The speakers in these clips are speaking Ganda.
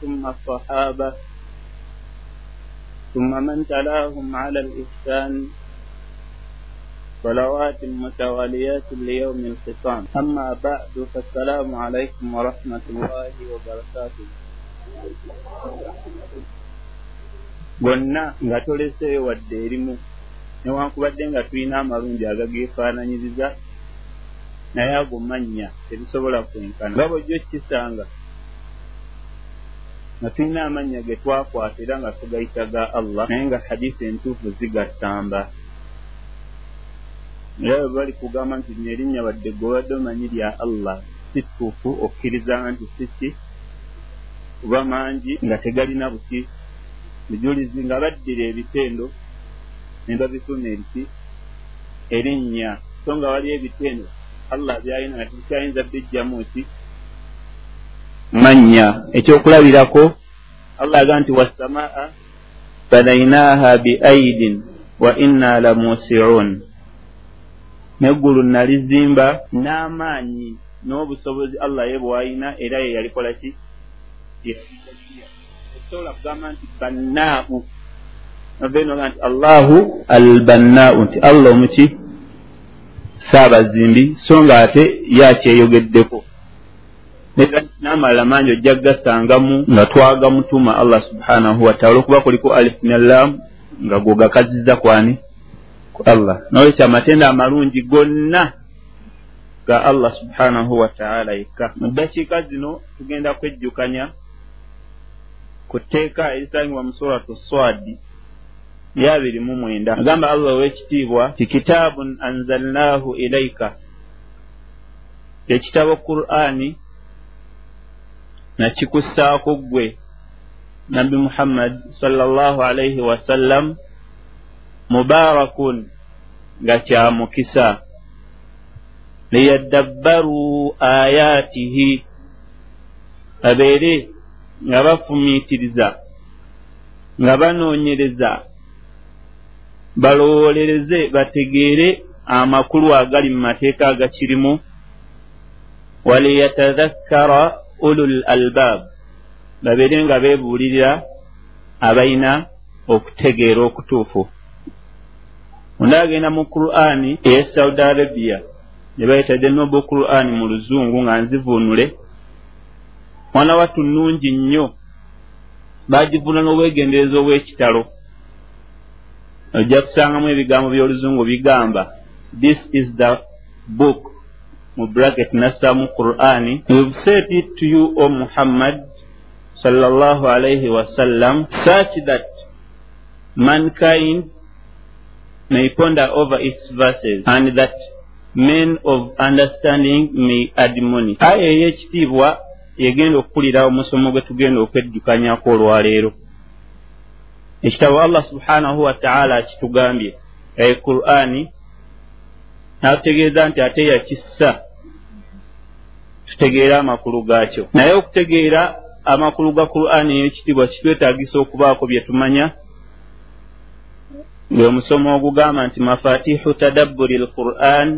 ثم الصحابة ثم من تلاهم على الإحسان صلوات متواليات ليوم الخصام أما بعد فالسلام عليكم ورحمة الله وبركاته gonna nga toleseeyo wadde erimu newankubadde nga tulina amalungi agageefaananyiriza naye ago mannya tebisobola kwenkana nga bwojjo kisanga nga tulina amannya ge twakwata era nga tugayita ga allah naye nga hadisi entuufu zigattamba. Era bwe bali kugamba nti lino erinnya wadde gwebadde omanyi lya allah si ttuufu okkirizanga nti siki kuba mangi nga tegalina buti? Bujulizi nga baddira ebitendo ne babifuna eriki erinnya. So nga waliyo ebitendo allah byalina nga tebikyayinza bijjamu ki mannya ekyokulabirako allah aga nti wassamaa banainaha biaidin wa inna la musiun neggulu nalizimba n'amaanyi n'obusobozi allah ye bwalina era ye yalikola ki? Ekisobola kugamba nti bannaau. Noveenoga nti allahu albannaau. Nti allah omuki saabazimbi. So nga ate yakyeyogeddeko n'amalala mangi ojja gasangamu nga twagamutuma allah subhanahu wataala olwokuba kuliko alif nelam nga go gakazizza kwani? Ku allah. Nolwekyo amatenda amalungi gonna ga allah subhanahu wataala yekka. Mu ddakiika zino tugenda kwejjukanya ku tteeka erisangibwa mu suratu swadi yabiri mu mwenda. Agamba allah ow'ekitiibwa ti kitaabun anzalnaahu ilaika ekitabo qur'ani nakikussaako ggwe nabbi muhammad sallallahu alaihi wasallam mubaarakun nga kya mukisa. Liyaddabbaruu ayaatihi babeere nga bafumiitiriza nga banoonyereza balowoolereze bategeere amakulu agali mu mateeka agakirimu. Waliyatadhakkara ulul albaab babeere nga beebuulirira abalina okutegeera okutuufu. Onda agenda mu qur'ani eya saudi arabia ne bayita the noble qur'ani mu luzungu nga nzivuunule. Mwana wattu nnungi nnyo baagivuna n'obwegendereza obw'ekitalo. Ojja kusangamu ebigambo by'oluzungu bigamba this is the book mu bracket nassamu qur'ani we've said it to you o muhammad sallallahu alaihi wasallam such that mankind may ponder over its verses and that men of understanding may admonish. Aya ey'ekitiibwa yegenda okukulira omusomo gwe tugenda okwejjukanyako olwaleero. Ekitabo allah subhanahu wataala akitugambye e qur'ani n'atutegeeza nti ate yakissa. Tutegeere amakulu gaakyo. Naye okutegeera amakulu ga qur'ani ey'ekitiibwa kitwetaagisa okubaako bye tumanya gwe omusomo ogugamba nti mafatihu tadabburi lquran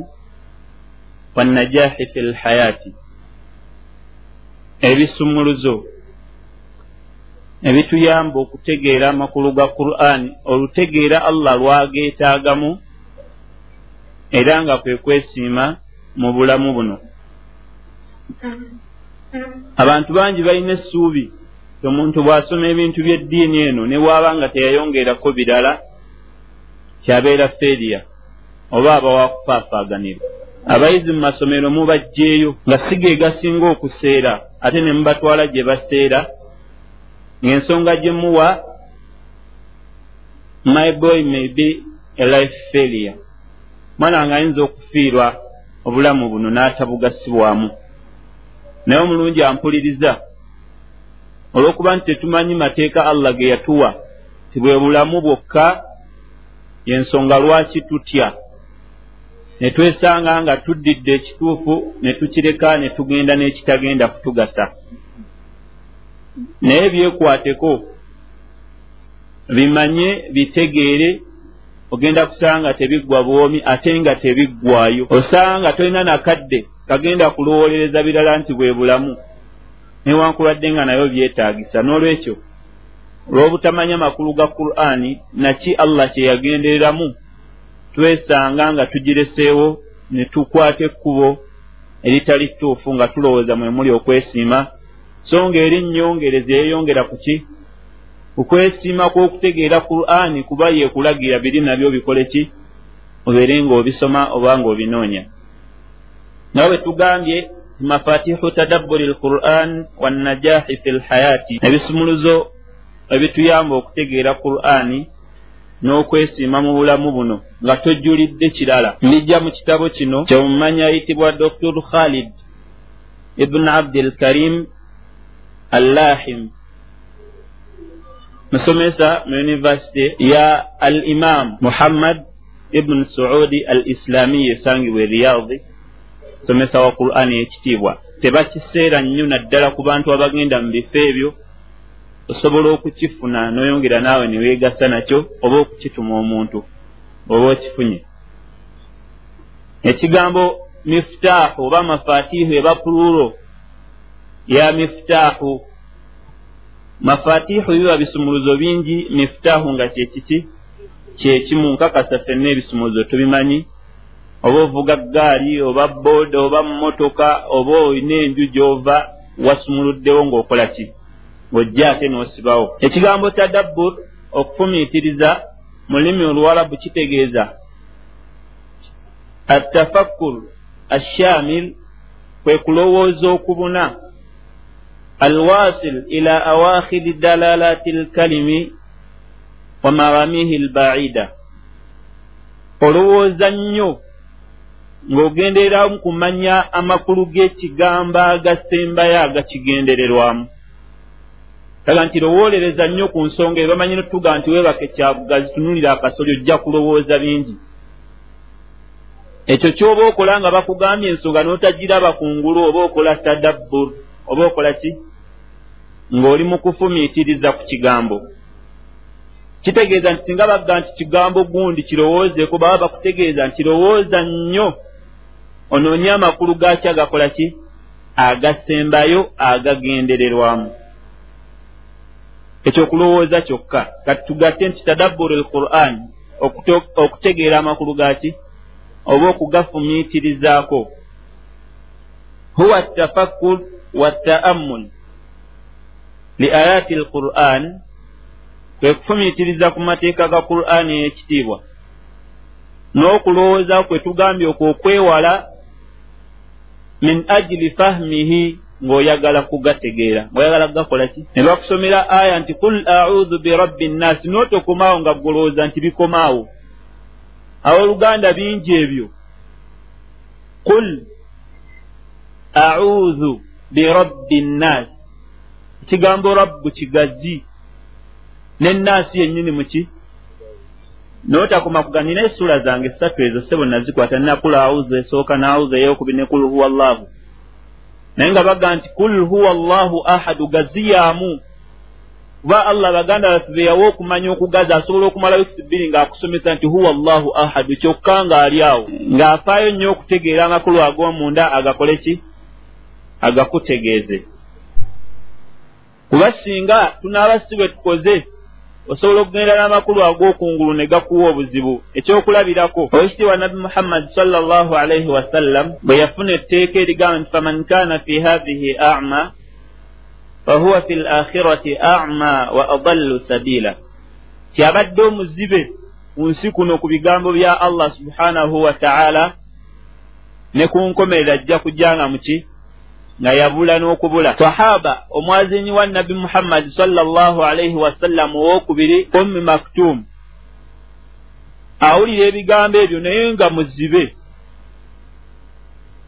wannajahi fi lhayaati ebisumuluzo ebituyamba okutegeera amakulu ga qur'ani olutegeera allah lwageetaagamu era nga kwe kwesiima mu bulamu buno. Abantu bangi balina essuubi. Omuntu bw'asoma ebintu by'eddiini eno ne bw'aba nga teyayongerako birala kyabeera feeriya oba aba wakupaafaganira abayizi mu masomero mubajjeeyo nga si ge gasinga okuseera ate ne mubatwala gye baseera. Ng'ensonga gye muwa my boy may be a life failure mwana nga ayinza okufiirwa obulamu buno n'atabugasibwamu. Naye omulungi ampuliriza olw'okuba nti tetumanyi mateeka allah ge yatuwa ti bwe bulamu bwokka yensonga lwaki tutya? Ne twesanga nga tuddidde ekituufu ne tukireka ne tugenda n'ekitagenda kutugasa. Naye byekwateko bimanye bitegeere ogenda kusanga tebiggwa bwomi ate nga tebiggwayo. Osanga tolina nakadde kagenda kulowolereza birala nti bwe bulamu. Newankubadde nga nayo byetaagisa. N'olwekyo olw'obutamanya makulu ga qur'ani naki allah kyeyagendereramu twesanga nga tugireseewo ne tukwata ekkubo eritali ttuufu nga tulowooza mwe muli okwesiima. So nga eri nnyongereza eyeyongera ku ki okwesiima kw'okutegeera qur'ani kuba yeekulagira biri nabyo bikole ki? Obeere ng'obisoma oba ng'obinoonya. Nga bwe tugambye mafatihu tadabburi lquran wannajahi fi lhayaati ebisumuluzo ebituyamba okutegeera qur'ani n'okwesiima mu bulamu buno nga tojjulidde kirala. Ndijja mu kitabo kino kyomumanya ayitibwa dr khalid ibuni abdilkarim allahim musomesa mu univesity ya al imam muhammad ibuni suudi al islamiya esangibwa e riyadi somesa wa qur'ani ekitiibwa. Tebakiseera nnyo naddala ku bantu abagenda mu bifo ebyo. Osobola okukifuna n'oyongera naawe ne weegasa nakyo oba okukituma omuntu oba okifunye. Ekigambo mifutaahu oba mafatiihu eba puluuro ya mifutaahu mafatiihu biba bisumuluzo bingi mifutaahu nga kyekiki kyekimu nkakasa ffenna ebisumuluzo tubimanyi. Oba ovuga gaali oba booda oba mmotoka oba olina enju gy'ova wasumuluddewo ng'okola ki? Ng'ojja ate n'osibawo. Ekigambo tadabbur okufumiitiriza mu lulimi oluwalabu kitegeeza. Attafakkur ashamil kwe kulowooza okubuna ila awakhiri dalalati lkalimi wa maramihi lbaida olowooza nnyo ng'ogendereramu kumanya amakulu g'ekigamba agasembayo agakigendererwamu taga nti lowoolereza nnyo ku nsonga eyo bamanyi notuga nti weebake kyabugazi tunulira akasoli ojja kulowooza bingi ekyo kyoba okola nga bakugambye ensonga n'otagiraba ku ngulu oba okola tadabbur oba okola ki ng'oli mu kufumiitiriza ku kigambo. Kitegeeza nti singa bagga nti kigambo gundi kirowoozeeko baba bakutegeeza nti lowooza nnyo. Onoonye amakulu gaaki agakola ki? Agasembayo agagendererwamu. Ekyokulowooza kyokka kati tugatte nti tadabburu alquran okutegeera amakulu gaaki oba okugafumiitirizaako. Huwa tafakkur wataammul li ayati alquran kwe kufumiitiriza ku mateeka ga qur'ani ekitiibwa n'okulowooza kwe tugambye okwo okwewala min ajili fahmihi ng'oyagala kugategeera. Ng'oyagala kugakola ki? Ne bakusomera aya nti kul audhu birabbi nnaasi n'otokomaawo nga golowooza nti bikomaawo. Abooluganda bingi ebyo. Kul audhu birabbi nnaasi ekigambo rabbu kigazi. N'ennaasi yennyini muki notakoma kuga nina essula zange ssatu ezo sebo nazikwata nina kul auzu esooka naauzu eyokubi ne kul huwa llahu naye nga baga nti kul huwa llahu ahadu gaziyaamu kuba allah baganda baffe beyawa okumanya okugaza asobola okumala wiki bbiri ng'akusomesa nti huwa llahu ahadu kyokka ng'ali awo. Ng'afaayo nnyo okutegeera amakulu ag'omunda agakole ki? Agakutegeeze kuba singa tunaaba si bwe tukoze. Osobola okugenda n'amakulu ag'okungulu ne gakuwa obuzibu. Ekyokulabirako owekitiibwa nabi muhammadi sala llahu alaihi wasallam bwe yafuna etteeka erigamba nti faman kana fi hathihi ama fahuwa fi lakhirati ama wa adallu sabila kyabadde omuzibe ku nsi kuno ku bigambo bya allah subhanahu wa taala ne ku nkomerera ajja kujjanga muki nga yabula n'okubula. Sahaba omwazinyi wa nabi muhammadi salllah alaihi wasallam owokubiri ummi maktum awulira ebigambo ebyo naye nga muzibe.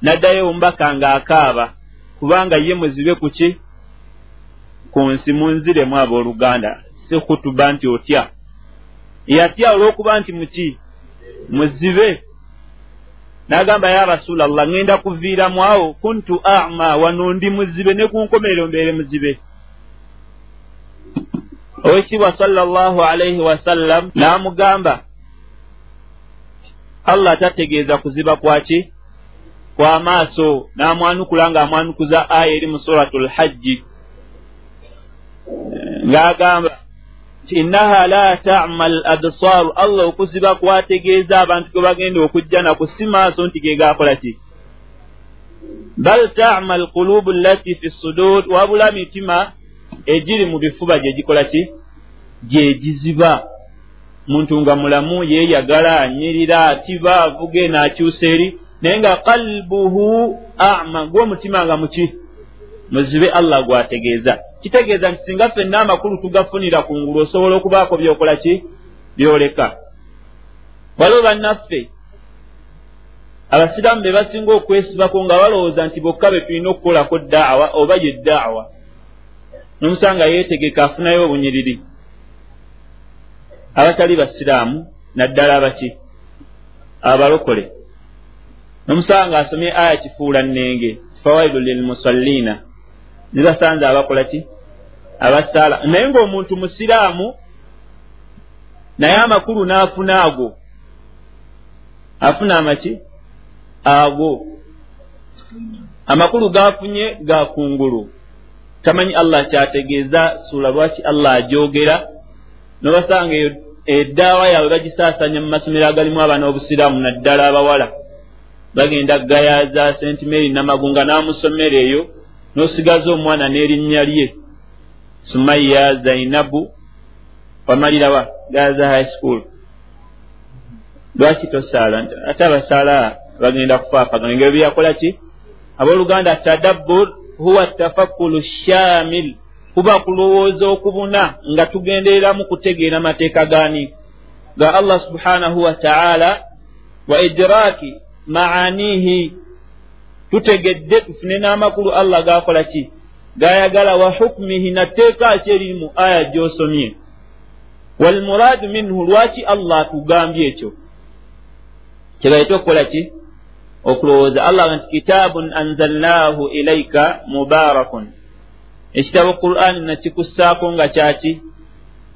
Naddayo ombaka ng'akaaba kubanga ye muzibe ku ki? Ku nsi munziremu abooluganda. Si kutuba nti otya. Yatya olw'okuba nti muki muzibe n'agamba ya rasulallah ŋŋenda kuviiramu awo. Kuntu ama wano ndi muzibe ne ku nkomerero mbeere muzibe. Owekitiibwa sallallahu alaihi wasallam n'amugamba allah tategeeza kuziba kwaki kwamaaso n'amwanukula ng'amwanukuza aya eri mu suratu lhajji ng'agamba nti innaha la tama l absaaru allah okuziba kwategeeza abantu ge bagenda okujja naku si maaso nti ge gakola ki? Bal tama lkulubu allati fi sudur. Wabula mitima egiri mu bifuba gye gikola ki? Gyegiziba muntu nga mulamu yeeyagala anyirira atiba avuga enaakyusa eri. Naye nga kalbuhu ama. Gw'omutima nga muki muzibe allah gwategeeza kitegeeza nti singa ffenna amakulu tugafunira ku ngulu osobola okubaako byokola ki? Byoleka. Waliwo bannaffe abasiraamu be basinga okwesibako nga balowooza nti bokka be tulina okukolako daawa oba ye daawa nomusanga yeetegeka afunayo obunyiriri. Abatali basiraamu naddala abaki abalokole. Nomusanga asomye aya kifuula nnenge fawaidu lilmusallina zibasanze abakola ki abasaala naye ng'omuntu musiraamu naye amakulu n'afuna ago. Afuna amaki? Ago. Amakulu gaafunye gakungulu tamanyi allah kyategeeza suula lwaki allah ajogera nobasanga eyo eddaawa yaabwe bagisaasanya mu masomero agalimu abaana obusiraamu naddala abawala. Bagenda gayaza senti mary namagunga n'amusomero eyo n'osigaza omwana n'erinnya lye sumaya zainabu wamalirawa gaza high school. Lwaki tosaala? Ate abasaala bagenda kufaafagana engero byeyakola ki? Abooluganda tadabbur huwa tafakkulu shamil. Kuba kulowooza okubuna nga tugendereramu kutegeera mateeka gani ga allah subhanahu wataala wa idiraki maanihi tutegedde tufune n'amakulu allah gakola ki gayagala wa hukumihi natteeka ki eriri mu aya gy'osomye walmuraadu minhu lwaki allah atugambye ekyo kyebaite okukola ki okulowooza allah nti kitaabun anzalnaahu ilaika mubarakun ekitabo qur'ani nakikussaako nga kyaki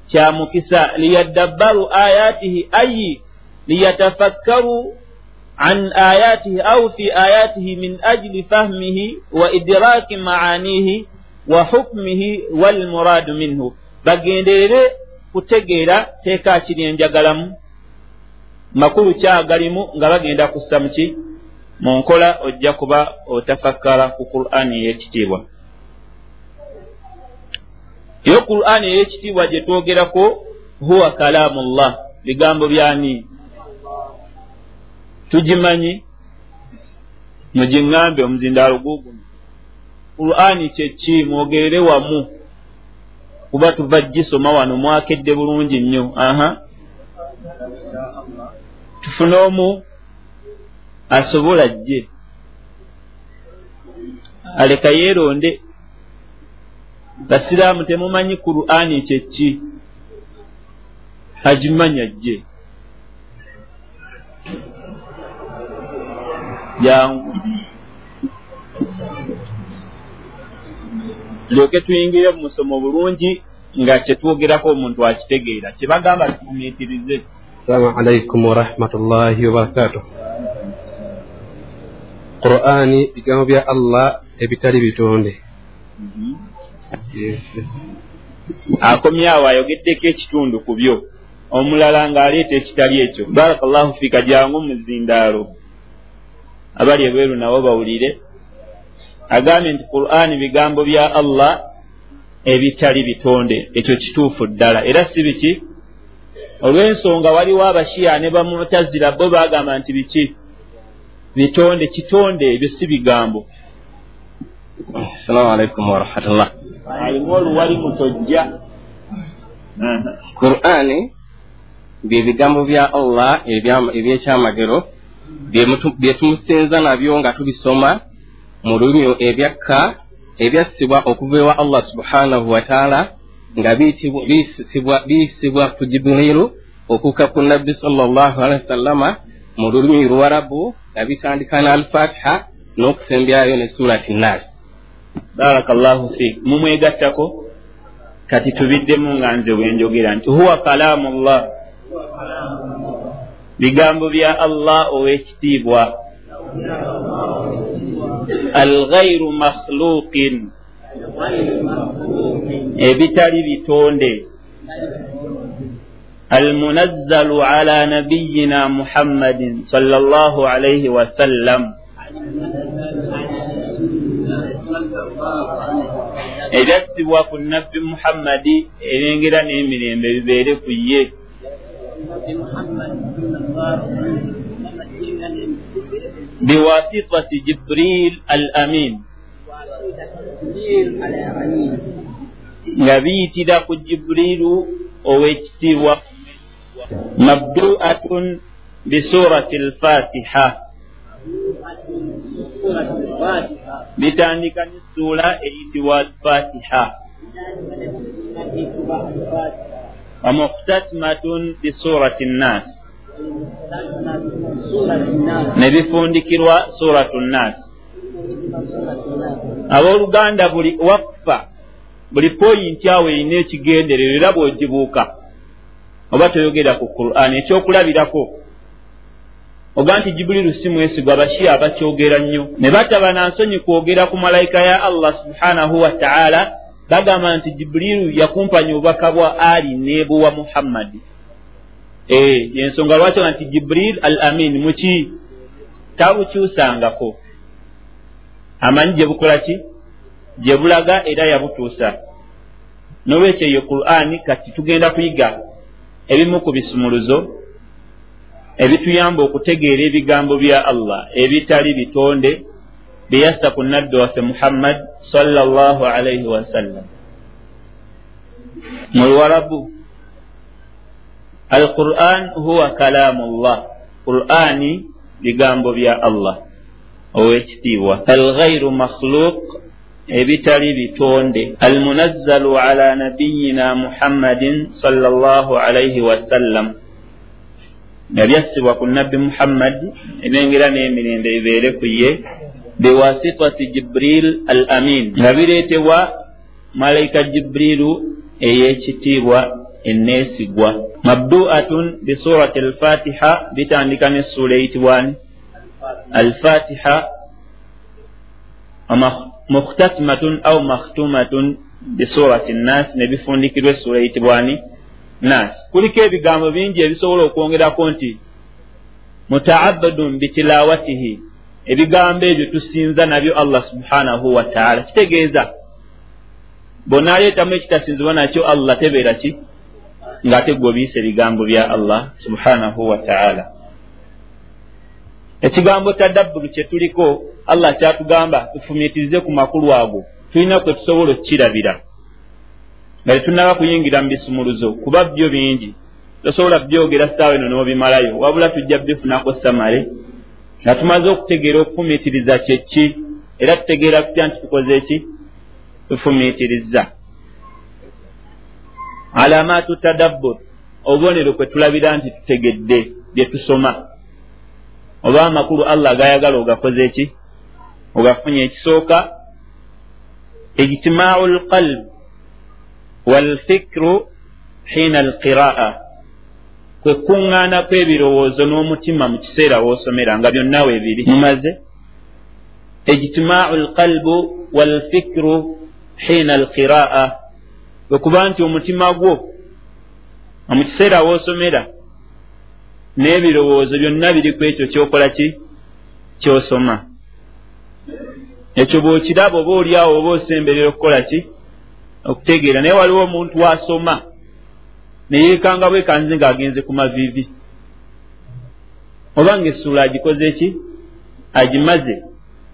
kya mukisa liyaddabbaru ayatihi ayi liyatafakkaru عن آياته أو في آياته من أجل فهمه وإدراك معانيه wa hukumihi walmuraadu minhu. Bagenderere kutegeera teeka kiri enjagalamu. Makulu ki agalimu nga bagenda kussa muki mu nkola ojja kuba otafakkara ku qur'aani ey'ekitiibwa. Yo qur'aani ey'ekitiibwa gye twogerako huwa kalaamullah bigambo byani? Tugimanyi? Mugiŋŋambe omuzindaalo guguno qur'ani kyeki mwogerere wamu. Kuba tuva gisoma wano mwakedde bulungi nnyo. Aha. Tufune omu asobola jje. Aleka yeeronde. Basiraamu temumanyi qur'ani kyeki agimanya jje. Jangu lyoke tuyingire mu musomo bulungi nga kyetwogerako omuntu akitegeera. Kyebagamba tufumiitirize assalamu alaikum warahmatullahi wabarakatuh qur'ani bigambo bya allah ebitali bitonde. Akomyawo ayogeddeko ekitundu ku byo. Omulala ng'aleeta ekitali ekyo. Barakallahu fiika jangu muzindaalo abali ebweru nabo bawulire agambye nti qur'ani bigambo bya allah ebitali bitonde. Ekyo kituufu ddala. Era si biki? Olw'ensonga waliwo abashiya ne bamutazira bo bagamba nti biki? Bitonde kitonde ebyo si bigambo. Assalamu alaikum warahmatullah alimu oluwali mutojja. Qur'ani bye bigambo bya allah ebyekyamagero bye tumusinza nabyo nga tubisoma mu lulimi ebyakka ebyassibwa okuva ewa allah subhanahu wataala nga biyisibwa ku jibuliru okuka ku nabbi salllahalihi wasallama mu lulimi luwarabu nga bitandika ne alfatiha n'okusembyayo ne surati nas barakallahu fik mumwegattako kati tubiddemu nga nze bwenjogera nti huwa kalaamu llah bigambo bya allah ow'ekitiibwa alghairu makhluqin. Ebitali bitonde. Almunazzalu ala nabiyina muhammadin sala llahu alaihi wasallam ebyassibwa ku nabbi muhammadi erengera n'emirembe bibeere ku ye biwasitati jibril al amin nga biyitira ku jibuliru ow'ekitiibwa. Mabdu'atun bisurati lfatiha bitandika n'essuula eyitibwa alfatiha wamuhtatimatun bisurati nnas ne bifundikirwa suratu nnas abooluganda buli wakufa buli poyinti awo erina ekigenderero era bw'ogibuuka oba toyogera ku quran ekyokulabirako. Oga nti jibuliru si mwesigwa abashiya abakyogera nnyo. Ne bataba nansonyi kwogera ku malayika ya allah subhanahu wataala bagamba nti jibuliru yakumpanya obubaka bwa ali nebuwa muhammadi yensonga lwaki nti jibril al amin muki tabukyusangako amanyi gye bukola ki? Gye bulaga era yabutuusa. Nolwekyo eyo qur'ani kati tugenda kuyiga ebimu ku bisumuluzo ebituyamba okutegeera ebigambo bya allah ebitali bitonde byeyassa ku nabbi waffe muhammad salllah alaihi wasallam mu lwarabu al quran huwa kalaamu llah qur'ani bigambo bya allah. Owekitiibwa. Alghairu makhluq ebitali bitonde. Almunazzalu ala nabiyina muhammadin salllah alaihi wasallam nga byassibwa ku nabbi muhammadi ebengera n'emirembe bibeere ku ye. Biwasitati jibril al amin nga bireetebwa malayika jibrilu ey'ekitiibwa enneesigwa. Mabdu'atun bisurati alfatiha bitandika n'essuula eyitibwani alfatiha muhtatimatun au makhtumatun bisurati nas ne bifundikirwa essuula eyitibwani nas kuliko ebigambo bingi ebisobola okwongerako nti mutaabadun bitilawatihi ebigambo ebyo tusinza nabyo allah subhanahu wataala kitegeeza bonaleetamu ekitasinzibwa nakyo allah tebeera ki ng'ate gwe obiyisa ebigambo bya allah subhanahu wataala ekigambo tadabburu kye tuliko allah kyatugamba tufumiitirize ku makulu ago tulina kwe tusobola okukirabira. Nga tetunaba kuyingira mu bisumuluzo kuba byo bingi. Tosobola byogera saawa eno n'obimalayo wabula tujja bifunako samale. Nga tumaze okutegeera okufumiitiriza kyeki era tutegeera tutya nti tukoze eki tufumiitiriza alamaatu tadabbur. Obubonero kwe tulabira nti tutegedde bye tusoma. Oba amakulu allah gayagala ogakoze eki ogafunye ekisooka? Ijtimaau lqalb walfikru hina alqiraa kwe kuŋŋaana kw'ebirowoozo n'omutima mu kiseera woosomera nga byonna weebiri mumaze? Ijtimaau lqalbu walfikru hina alqiraa kwe kuba nti omutima gwo mu kiseera woosomera n'ebirowoozo byonna biri ku ekyo kyokola ki? Kyosoma. Ekyo bw'okiraba oba oliawo oba osemberera okukola ki? Okutegeera. Naye waliwo omuntu wasoma neyeekanga bwekanze ng'agenze ku maviivi. Oba ngaessuula agikoze ki? Agimaze.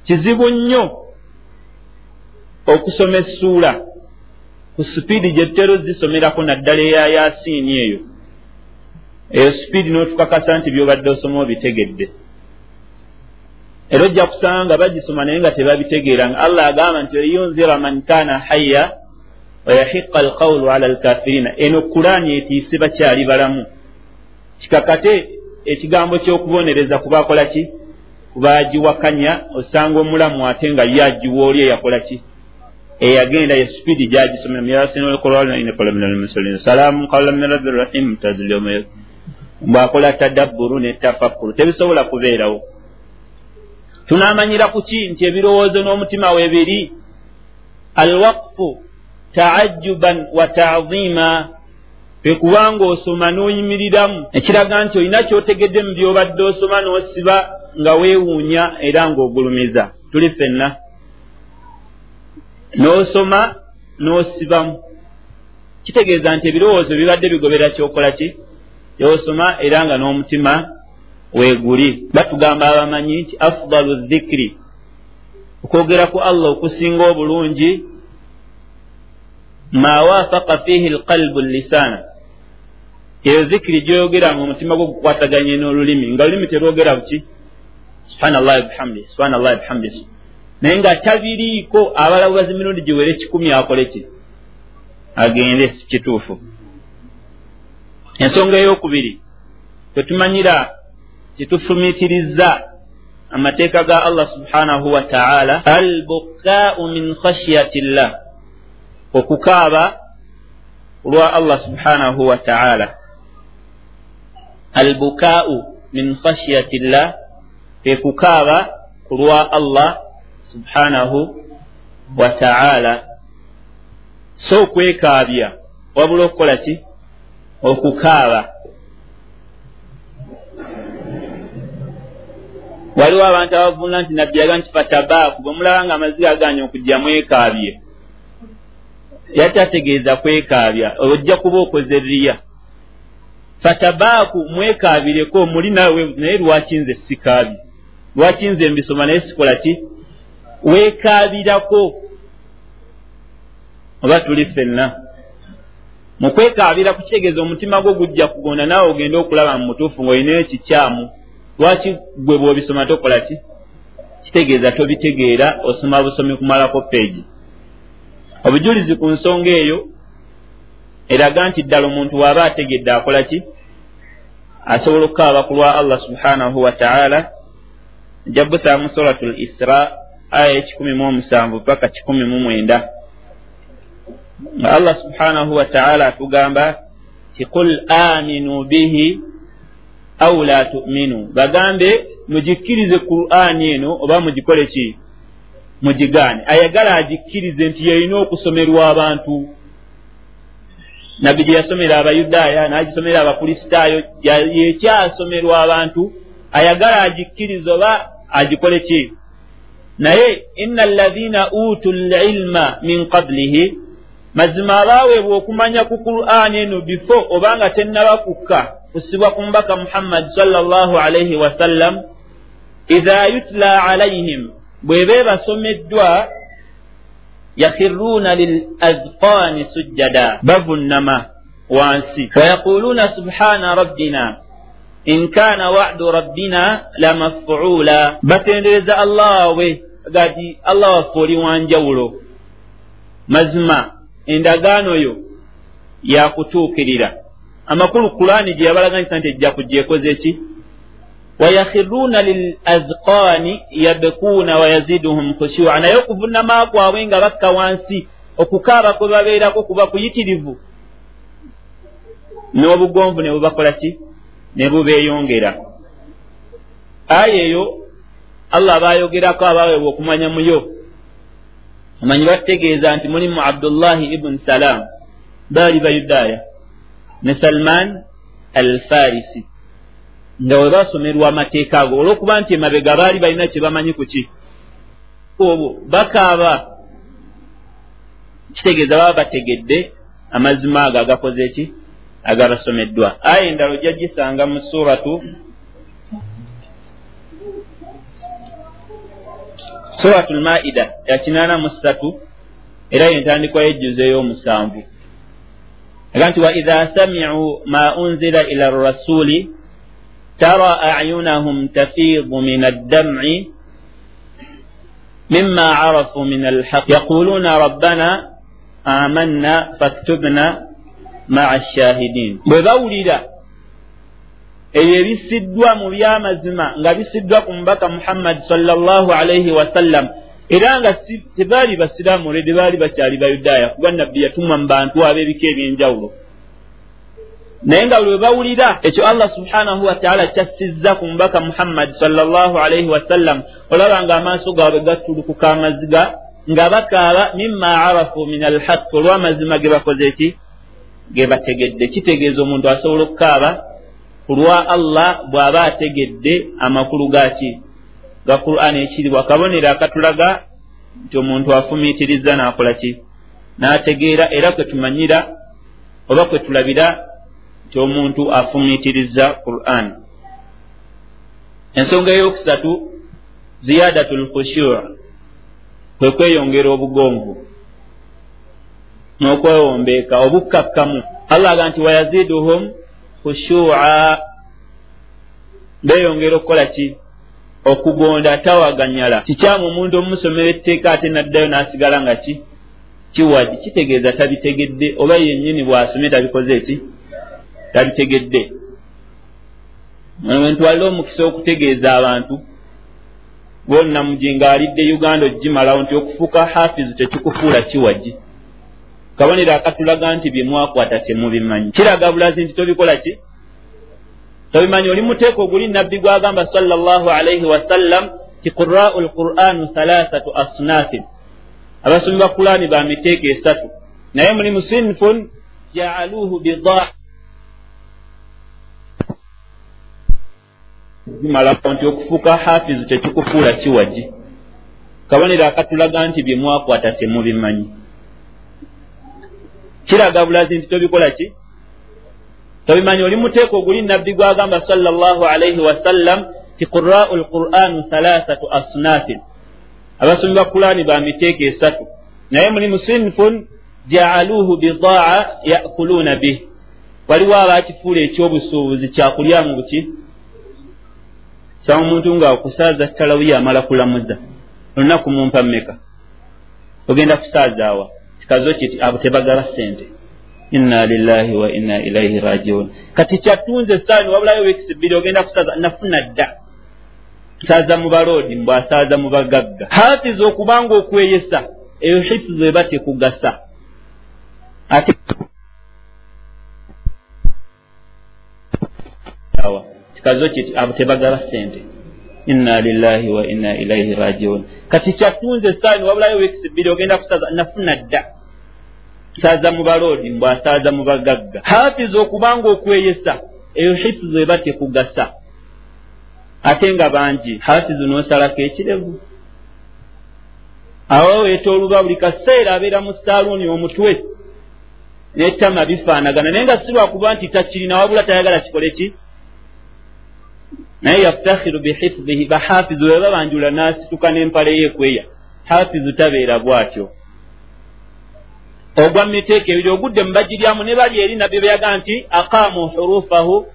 Kizibu nnyo okusoma essuula ku sipiidi gye tutera ozisomerako naddala eya yaasiini eyo. Eyo sipiidi n'otukakasa nti byobadde osoma obitegedde. Era ojja kusanga nga bagisoma naye nga tebabitegeera nga allah agamba nti liyunzira man kaana hayya wayahiqa alqawulu ala alkafirina. Eno kulaani etiise bakyali balamu. Kikakate ekigambo ky'okubonereza kubakola ki? Kubagiwakanya osanga omulamu ate nga ye agiwa oli eyakola ki eyagenda ye sipiidi gyagisomera muyasinokolsalaamu qawla min rabbi rrahim mutazilyomayo bwakola tadabburu ne tafakkuru tebisobola kubeerawo tunaamanyira ku ki nti ebirowoozo n'omutima webiri alwaqfu taajuban wa taazima ekubanga osoma n'oyimiriramu ekiraga nti olina kyotegedde mu byobadde osoma n'osiba nga weewuunya era ng'ogulumiza tuli ffenna n'osoma n'osibamu. Kitegeeza nti ebirowoozo bibadde bigobera kyokola ki? Kyosoma era nga n'omutima weeguli. Batugamba abamanyi nti afdalu dhikiri okwogera ku allah okusinga obulungi ma waafaka fiihi lqalbu lisaana eyo zikiri gyoyogera nga omutima gwo gukwataganye n'olulimi. Nga olulimi terwogera buki? Subhanallahi bihamdi subhanallahi bihamdi naye nga tabiriiko abalabubazi mirundi giwere kikumi akole ki? Agende kituufu. Ensonga eyokubiri tetumanyira kitufumiitiriza amateeka ga allah subhanahu wa taala albukaau min khashyati llah okukaaba olwa allah subhanahu wa taala. Albukaau min khashyati llah ekukaaba ku lwa allah subhanahu wa taala. So okwekaabya wabula okukola ki? Okukaaba. Waliwo abantu abavunula nti nabbi yaga nti fatabaaku bwe mulaba nga amaziga aganya okujja mwekaabye. Yatategeeza kwekaabya ojja kuba okoze riya. Fatabaaku mwekaabireko muli nawe naye lwaki nze sikaabi lwaki nze mbisoma naye sikola ki weekaabirako oba tuli ffenna. Mu kwekaabira kukitegeeza omutima gwo gujja kugonda naawe ogende okulaba mu mutuufu ng'olinayo kikyamu lwaki gwe bw'obisoma tokola ki? Kitegeeza tobitegeera osoma busomi kumalako peegi obujulizi ku nsonga eyo eraga nti ddala omuntu waaba ategedde akola ki? Asobola okukaaba ku lwa allah subhanahu wataala nja busaamu suratu l isra aya ekikumi mu omusanvu paka kikumi mu mwenda. Nga allah subhanahu wataala atugamba ti qul aminu bihi au la tuminu. Bagambe mugikkirize qur'ani eno oba mugikole ki? Mugigaane. Ayagala agikkirize nti yeyina okusomerwa abantu. Nabbi gye yasomera abayudaaya n'agisomera abakristaayo yekyasomerwa abantu. Ayagala agikkirize oba agikole ki naye ina alladhina utu lilma min qablihi. Mazima abaaweebwa okumanya ku qur'ani eno bifo obanga tennabakukka kusibwa ku mbaka muhammadi salllah alaihi wasallam idha yutla alaihim bwebe basomeddwa yakhiruuna lilazqaani sujjada bavunnama wansi wayaquluuna subhana rabbina in kaana wacdu rabbina lamafuula batendereza allah we gati allah waffe oli wanjawulo. Mazima endagaano yo yakutuukirira. Amakulu kulaani gye yabalaganyisa nti ejja kujja ekoze ki? Wayakhiruuna lilazqaani yabkuuna wayaziduhum khushua naye okuvunama kwabwe nga bakka wansi okukaaba kwe babeerako kuba kuyitirivu n'obugonvu ne bubakola ki ne bubeeyongera aya eyo allah baayogerako abaaweebwa okumanya muyo omanyi bategeeza nti mulimu abdullahi ibuni salam baali bayudaaya ne salman al farisi nga we basomerwa amateeka ago olwokuba nti emabega baali balina kye bamanyi ku ki? Obwo bakaaba kitegeeza baba bategedde amazima ago agakoze eki agabasomeddwa aya endala ojja gisanga mu suratu suratu lmaida ya kinaana mu ssatu era yentandikwa yejjuzo ey'omusanvu. Aga nti waidha samicuu ma unzila ila rasuli tara ayunahum tafiidu min addamci mima carafu min alhaq yaquluuna rabbana amanna faktubna maa shahidin. Bwe bawulira ebyo ebisiddwa mu byamazima nga bisiddwa ku mubaka muhammadi salllahu alaihi wasallam era nga tebaali basiraamu olwedde baali bakyali bayudaaya kuba nabbi yatumwa mu bantu ab'ebika ebyenjawulo. Naye nga buli bwe bawulira ekyo allah subhanahu wataala kyassizza ku mubaka muhammadi salllahu alaihi wasallam olaba nga amaaso gaabwe gatulukuka amaziga nga bakaaba mima arafu min alhaqi olw'amazima ge bakoze eki ge bategedde kitegeeza omuntu asobola okukaaba? Kulwa allah bw'aba ategedde amakulu gaki ga qur'ani ekiribwa kabonero akatulaga nti omuntu afumiitiriza n'akola ki? N'ategeera era kwe tumanyira oba kwe tulabira nti omuntu afumiitiriza qur'an. Ensonga eyokusatu ziyadatu lkhushuur kwe kweyongera obugonvu n'okwewombeeka obukkakkamu allah aga nti wayaziduhum khushuuca beeyongera okukola ki? Okugonda tawaganyala. Kikyamu omuntu omumusomera etteeka ate naddayo n'asigala nga ki? Kiwadi kitegeeza tabitegedde oba yennyini bw'asomye tabikoze eki tabitegedde. Wentwalire omukisa okutegeeza abantu bonna mujinga alidde uganda ogimalawo nti okufuuka hafizu tekikufuula kiwagi kabonero akatulaga nti byemwakwata temubimanyi kiraga bulazi nti tobikola ki? Tobimanyi oli muteeka oguli nabbi gwagamba salllah alaihi wasallam ti qurau lquranu thalathatu asnafin. Abasomi ba qurani ba miteeka esatu. Naye mulimu sinfun jaaluhu bidaa zimalawo nti okufuuka hafizu tekikufuula kiwagi kabonero akatulaga nti byemwakwata temubimanyi kiraga bulazi nti tobikola ki? Tobimanyi oli muteeka oguli nabbi gwagamba salllah alaihi wasallam ti qurau lquranu thalathatu asnafin. Abasomi ba qurani ba miteeka esatu. Naye mulimu sinfun jaaluhu bidaa yakuluuna bih waliwo abakifuula ekyobusuubuzi kyakulyamu buki? Saba omuntu ngaakusaaza talawiya amala kulamuza olunaku mumpa mmeka? Ogenda kusaazaawa kikazo kiti abo tebagaba sente inna lillahi wa inna ilaihi rajiun. Kati kyatunze saani wabulayo wiikisi bbiri ogenda kusaaza nafuna dda. Saaza mu baloodi mbwasaaza mu bagagga. Hafiza okubanga okweyesa eyo hifizu eba tekugasa. Ate kikazo kiti abo tebagaba sente inna lillahi wa inna ilaihi rajiun. Kati kyatunze saani wabulayo wiikisi bbiri ogenda kusaaza nafuna dda. Saaza mu baloodi mbwasaaza mu bagagga. Hafiza okubanga okweyesa eyo hifizu eba tekugasa ate nga bangi hafizu n'osalako ekirevu. Awo weeta oluba buli kaseera abeera mu saaluuni omutwe n'ettama bifaanagana. Naye nga si lwakuba nti takirina wabula tayagala kikole ki naye yaftakhiru bihifizihi bahafizu weba banjula n'asituka n'empale yeekweya hafizu tabeera bw'atyo. Ogwa miteeka ebiri ogudde mubagiryamu ne bali eri nabbi beyaga nti aqaamu hurufahu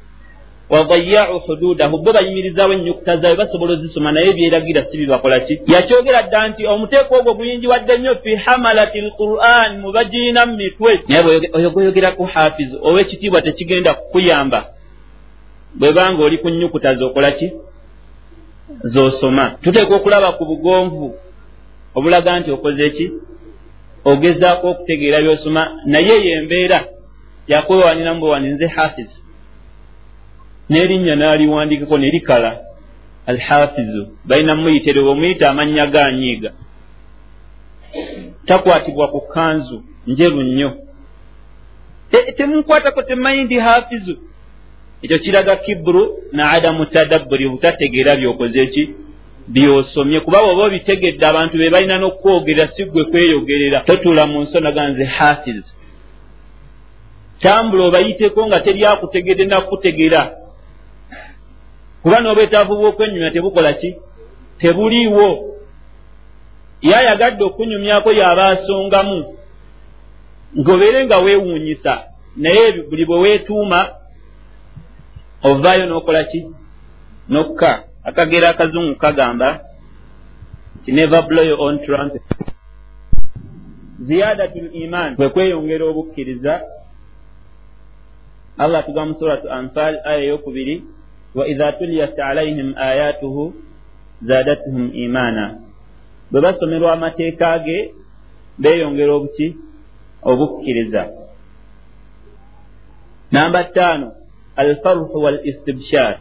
wadayau hududahu bo bayimirizawo ennyukuta zaabwe basobola ozisoma naye byeragira si bibakola ki? Yakyogera dda nti omuteeka ogwo guyingiwadde nnyo fi hamalati lquran mubagiina mu mitwe naye oyo gweyogeraku hafizu ow'ekitiibwa tekigenda kukuyamba bwebanga oli ku nnyukuta zokola ki? Zosoma. Tuteeka okulaba ku bugonvu obulaga nti okoze ki? Ogezaako okutegeera byosoma. Naye yembeera yakwewaniramu bwewani nze hafizu n'erinnya n'aliwandikako ne likala alhafizu balina muyiterewe omuyita amannya ganyiiga takwatibwa ku kanzu njeru nnyo. Temunkwatako temanyi ndi hafizu ekyo kiraga kiburu na adamu tadabburi butategeera byokoze ki? Byosomye kuba oba obitegedde abantu be balina n'okwogerera si gwe kweyogerera totula mu nsonaga nze hafiz. Tambula obayiteko nga teryakutegedde nakutegeera. Kuba n'obwetaavu bw'okwenyumya tebukola ki? Tebuliiwo. Ye ayagadde okunyumyako yaba asongamu. Ng'obeere nga weewuunyisa naye buli bwe weetuuma ovaayo n'okola ki? Nokka. Akagera akazungu kagamba ti never blow your own trumpet. Ziyadatu liman kwe kweyongera obukkiriza. Allah tuga mu suratu anfal aya eyokubiri wa idha tuliyat alaihim ayatuhu zadatuhum imana bwe basomerwa amateeka ge beeyongera obuki obukkiriza. Namba ttaano alfarhu wal istibshar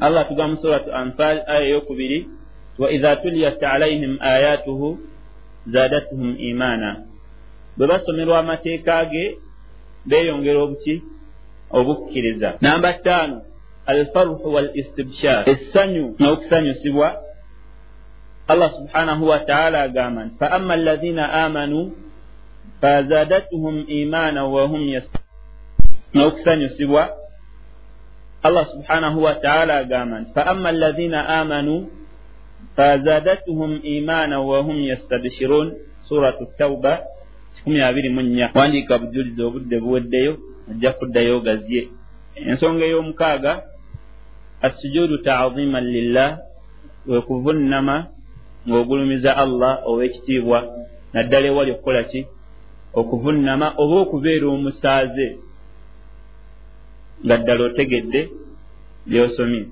allah tugamba suratu anfal aya eyokubiri waidha tuliyat alaihim ayatuhu zadatuhum imaana bwe basomerwa amateeka ge beeyongera obuki obukkiriza. Namba ttaano alfaruhu wal istibshar essanyu n'okusanyusibwa. Allah subhanahu wataala agamba nti fa ama alladhina amanu fazadatuhum imaana wahum n'okusanyusibwa allah subhanahu wataala agamba nti fa ama alladhina amanu fazadatuhum imaana wahum yastabshirun suratu tauba kikumi abiri mu nnya wandiika bujulizi obudde buweddeyo ajja kuddayo gazye ensonga ey'omukaaga assujuudu taaziman lillah we kuvunnama ng'ogulumiza allah ow'ekitiibwa naddala ewali okukola ki okuvunnama oba okubeera omusaaze nga ddala otegedde byosomye.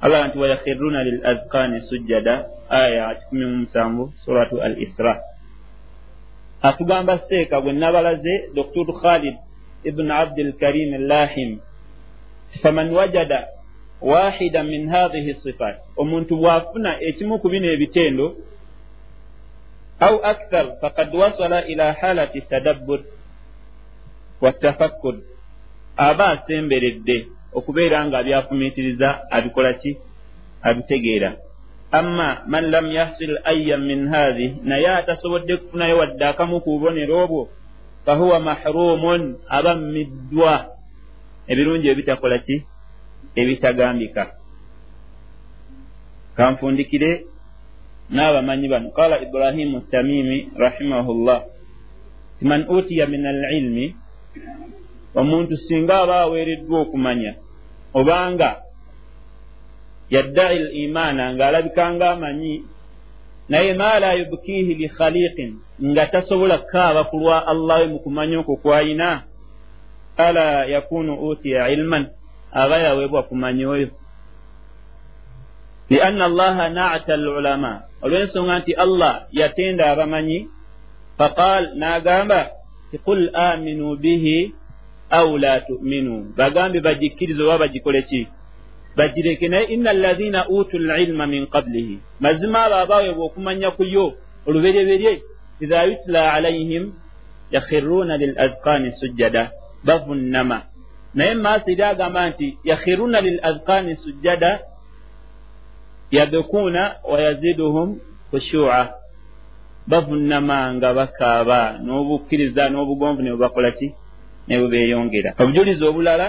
Allah nti wayakhiruna lil azkaani sujjada aya kikumi mu musanvu suratu al isra. Atugamba seeka gwe nabalaze dr khalid ibn abdilkarim lahim faman wajada wahida min hathihi sifat omuntu bw'afuna ekimu ku bino ebitendo au akthar fakad wasala ila halati tadabbur watafakkur aba asemberedde okubeera nga byafumiitiriza abikola ki abitegeera amma man lam yahsil ayan min hathi naye atasobodde kufunayo wadde akamu ku bubonero obwo fahuwa mahrumun aba mmiddwa ebirungi ebitakola ki ebitagambika kanfundikire n'abamanyi bano. Qala ibrahimu tamimi rahimahullah. Man utiya min alilmi omuntu singa aba aweereddwa okumanya obanga yaddai l imaana ng'alabika ng'amanyi naye ma la yubkiihi li khaliqin nga tasobola kukaaba ku lwa allahi mu kumanya okwo kwayina ala yakunu utiya ilman aba yaweebwa kumanya oyo lianna allaha naata al ulama olw'ensonga nti allah yatenda abamanyi faqal n'agamba ti qul aminu bihi au la tuminu bagambe bagikkirize oba bagikole ki bagireke naye ina alladhina utu lilma min qablihi mazima abo abaweebwa okumanya ku yo olubereberye idha yutla alaihim yakhiruna lil azqani sujjada bavunnama naye maaso eri agamba nti yakhiruna lil azqani sujjada yabekuuna wayaziduhum khushu'a. Bavunnama nga bakaaba n'obukkiriza n'obugonvu ne bwebakola ki? Ne bwe beeyongera obujulizi obulala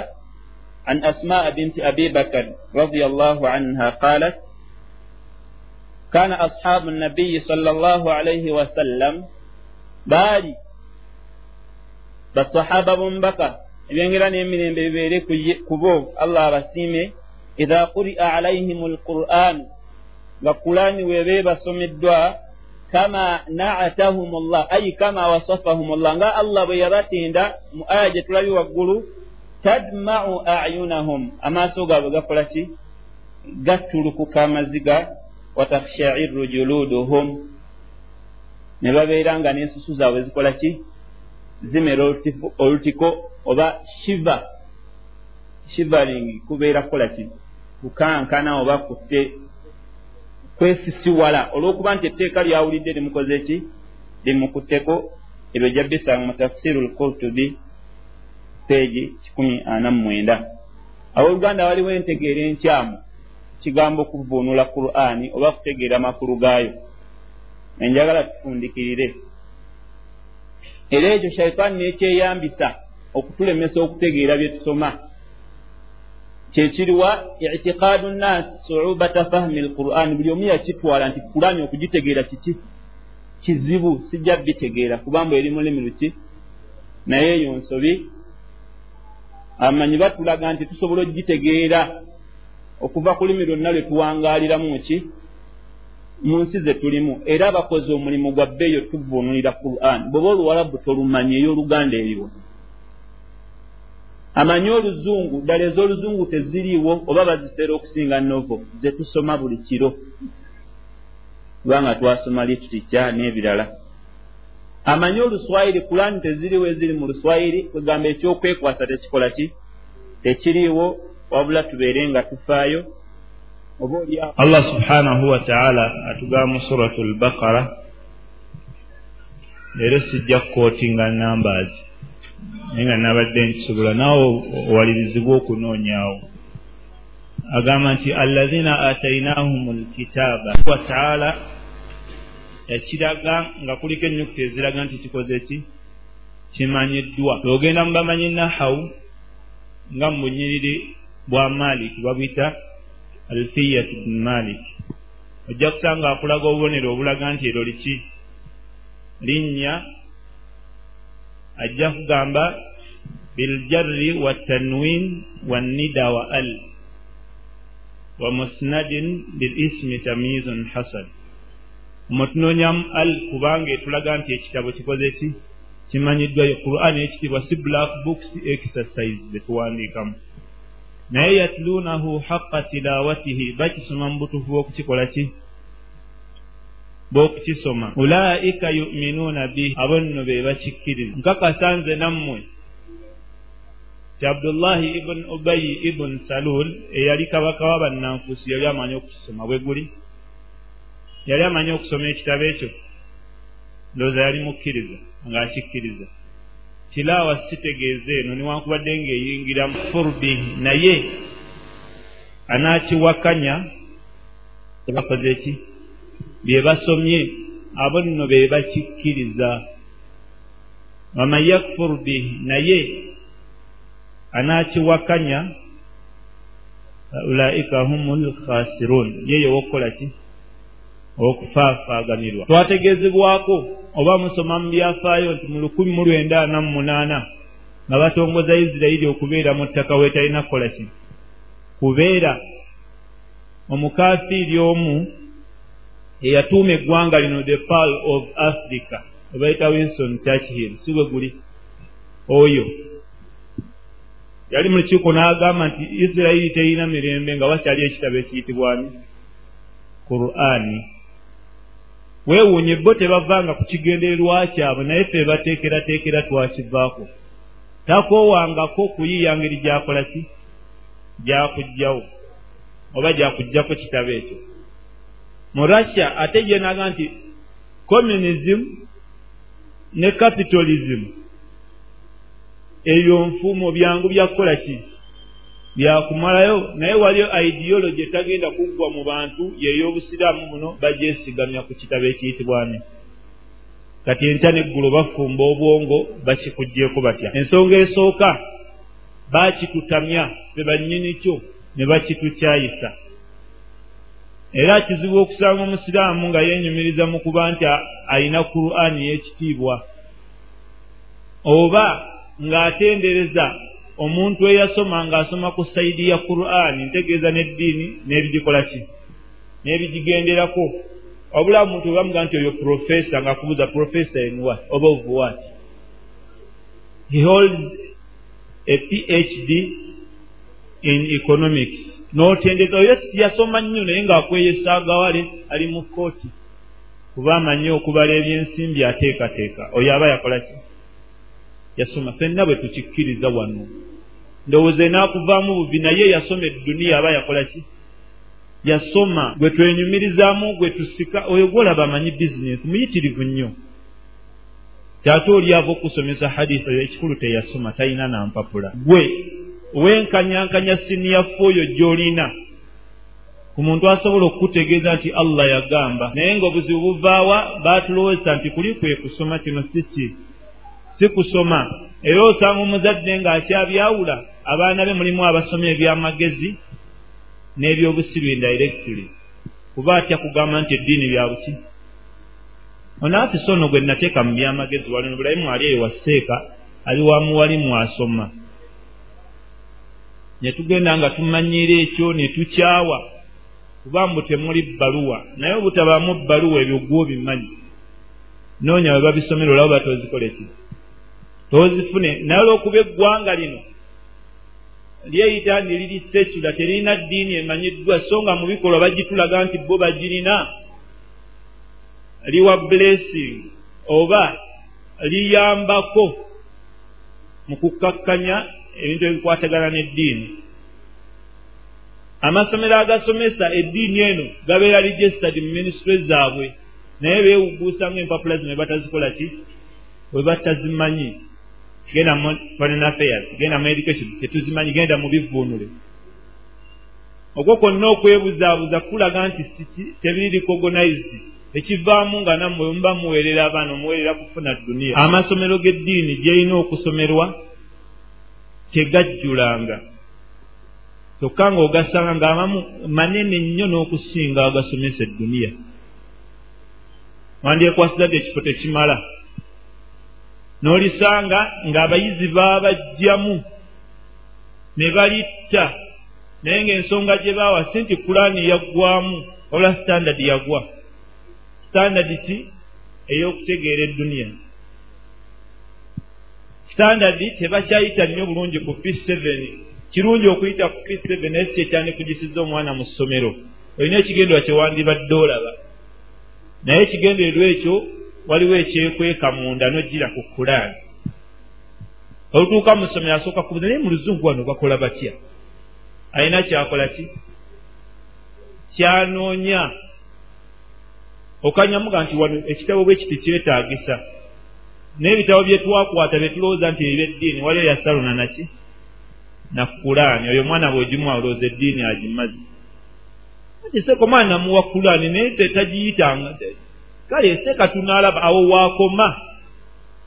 an asmaa binti abi bakar radiallahu anha qalat kana ashabu nabiyi sala llahu alaihi wasallam baali basahaba b'omubaka ebyongera n'emirembe bibeere ku bo allah abasiime idha quri'a alaihim alquran nga qurani weebe basomeddwa kama naatahum llah ai kama wasafahum llah nga allah bwe yabatenda mu aya gye tulabye waggulu tadmau ayunahum. Amaaso gaabwe gakola ki? Gatulukuka amaziga watakhshairu juluduhum. Ne babeera nga n'ensusu zaabwe zikola ki? Zimera olutiko oba shiva. Shivaling kubeera kukola ki kukankana oba kutte. Kwesisiwala olw'okuba nti etteeka lyawulidde limukoze ki? Limukutteko ebyo jja bisanga mu tafsiru lkurtubi peegi kikumi ana mumwenda abooluganda waliwo entegeera enkyamu kigambo okuvuunula qur'ani oba kutegeera makulu gaayo. Enjagala tufundikirire. Era ekyo shaitaani nekyeyambisa okutulemesa okutegeera bye tusoma kyekiriwa itiqaadu nnas suubata fahmi lquran buli omu yakitwala nti qurani okugitegeera kiki? Kizibu sijja bitegeera kubanga eri mulimi luki naye eyo nsobi. Amanyi batulaga nti tusobola okugitegeera okuva ku lumi lwonna lwe tuwangaaliramu ki? Mu nsi ze tulimu. Era abakozi omulimu gwa bbeeyo tuvuunulira quran. Bweoba oluwalabu tolumanyi ey'oluganda eriwo amanyi oluzungu ddala ez'oluzungu teziriiwo oba baziseera okusinga novo ze tusoma buli kiro. Kubanga twasoma litirica n'ebirala. Amanyi oluswayiri kulani teziriiwo eziri mu luswayiri kwegamba ekyokwekwasa tekikola ki? Tekiriiwo wabula tubeere nga tufaayo. Allah subhanahu wataala atugaba mu suratu lbaqara leero sijja kukootinga numbers naye nga nabadde nkisobola naawe owalirizibwa okunoonyaawo agamba nti allazina atainahum lkitaaba wataala ekiraga nga kuliko ennyukuta eziraga nti kikoze ki? Kimanyiddwa. Ogenda mu bamanyi nahawu nga mu bunyiriri bwa malik babuyita alfiyat bn malik ojja kusanga akulaga obubonero obulaga nti ero liki? Linnya ajja kugamba biljarri watanwin wannida wa al. Wa musnadin bilismi tamyizun hasan. Mutunonyamu al kubanga etulaga nti ekitabo kikoze ki kimanyiddwayo quran ekitibwa si black books exercise zetuwandiikamu naye yatluunahu haqa tilawatihi bakisoma mu butuufu bw'okukikola ki bw'okukisoma ulaika yuminuuna bihi abo nno be bakikkiriza. Nkakasa nze nammwe ti abdullahi ibuni ubayi ibuni salul eyali kabaka wa bannanfuusi yali amanyi okukisoma bwe guli. Yali amanyi okusoma ekitabo ekyo ndowooza yali mukkiriza ng'akikkiriza. Tilaawa sitegeeza eno newankubadde ng'eyingira mu furbi naye anaakiwakanya tebakoze ki bye basomye abo nno be bakikkiriza. Waman yakfur bih naye anaakiwakanya ulaika humu lkhasirun yeyo wokukola ki? Okufaafaaganirwa twategeezebwako oba musoma mu byafaayo nti mu lukumi mu lwenda ana mu munaana nga batongoza isirayiri okubeera mu ttaka weetalina kukola ki? Kubeera omukafiiri omu eyatuuma eggwanga lino the pal of africa obayita winston churchhill si bwe guli? Oyo. Yali mu lukiiko n'agamba nti isirayiri terina mirembe nga wakyali ekitabo ekiyitibwani qur'ani weewuunye bo tebavanga ku kigendererwa kyabwe naye ffe bateekerateekera twakivaako takoowangako kuyiiya ngeri gyakola ki? Gyakugjawo oba gyakuggyako kitabo ekyo mu russia ate gyenaga nti communism ne capitalism ebyo nfuumo byangu byakukola ki? Byakumalayo naye waliyo ideology etagenda kuggwa mu bantu yey'obusiraamu buno bagyesigamya ku kitabo ekiyitibwani kati entya neggulo bafumba obwongo bakikugjeeko batya? Ensonga esooka baakitutamya fe bannyini kyo ne bakitukyayisa era kizibu okusanga omusiraamu nga yeenyumiriza mu kuba nti ayina qur'ani y'ekitiibwa. Oba ng'atendereza omuntu eyasoma ng'asoma ku sayidi ya qur'ani ntegeeza n'eddiini n'ebigikola ki? N'ebigigenderako. Wabula muntu webamuga nti oyo profesa ng'akubuza profesa enwa oba ovuwat he holds a phd in economics n'otendeeza oyo yasoma nnyo naye ng'akweyesaagawale ali mu kooti kuba amanyi okubala ebyensimbi ateekateeka. Oyo aba yakola ki? Yasoma. Fenna bwe tukikkiriza wano. Ndowooza enaakuvaamu bubi naye yasoma edduniya aba yakola ki? Yasoma. Gwe twenyumirizaamu gwe tusika. Oyo gwolaba amanyi bizinesi muyitirivu nnyo. Taate oli ava okusomesa hadisi oyo ekikulu teyasoma talina nampapula gwe wenkanyankanya siniyafu oyo gy'olina. Ku muntu asobola okukutegeeza nti allah yagamba naye ng'obuzibu buvaawa baatulowoozesa nti kuli kwe kusoma kino si ki? Si kusoma. Era osanga omuzadde ng'akyabyawula abaana be mulimu abasoma ebyamagezi n'ebyobusiru indirectly kuba atya kugamba nti eddiini byabuki onaafisa ono gwe nateeka mu byamagezi walino bulayimu ali eyo waseeka ali wamuwalimu asoma ne tugenda nga tumanyiira ekyo ne tukyawa. Kuba mbu temuli bbaluwa naye obutabaamu bbaluwa ebyo gwobimanyi noonya we babisomera olaba batozikoleki toozifune naye olwokuba eggwanga lino lyeyita nti liri secula teririna ddiini emanyiddwa so nga mu bikolwa bagitulaga nti bo bagirina. Liwa blessing oba liyambako mu kukkakkanya ebintu ebikwatagana n'eddiini. Amasomero agasomesa eddiini eno gabeera registered mu minisitule zaabwe naye beewuguusa ngaempapula zino webatazikola ki? We batazimanyi. Genda mu foreign affairs genda mu education tetuzimanyi genda mu bivuunule. Okwo kwonna okwebuzaabuza kulaga nti tebiri recognized. Ekivaamu nga nammwe muba muweerera abaana omuweerera kufuna duniya amasomero g'eddiini gyerina okusomerwa tegajjulanga. Kyokka ng'ogasanga ng'amamu manene nnyo n'okusinga agasomesa edduniya wandyekwasiza ti ekifo tekimala. N'olisanga ng'abayizi baabajjamu ne balitta naye ng'ensonga gye baawa si nti kulaani yaggwamu wabula sitandadi yagwa. Sitandadi ki? Ey'okutegeera edduniya sitandadi tebakyayita nnyo bulungi ku fi seven. Kirungi okuyita ku fi seven naye si kyekyandikugisiza omwana mu ssomero. Olina ekigendwa kyewandibadde olaba. Naye ekigendererwa ekyo waliwo ekyekweka munda nojjira ku kulaani olutuuka mu ssomero asooka kubuza naye mu luzungu wano bakola batya? Alina kyakola ki? Kyanoonya. Okanyamuga nti wano ekitabo bwe kiti kyetaagisa n'ebitabo bye twakwata bye tulowooza nti ebyeddiini waliyo yasalona naki? Nakulaani oyo omwana bwegimuwa olowooza eddiini agimazi ati seko mwana namuwa kulaani naye tetagiyitanga kale seka tunaalaba awo waakoma.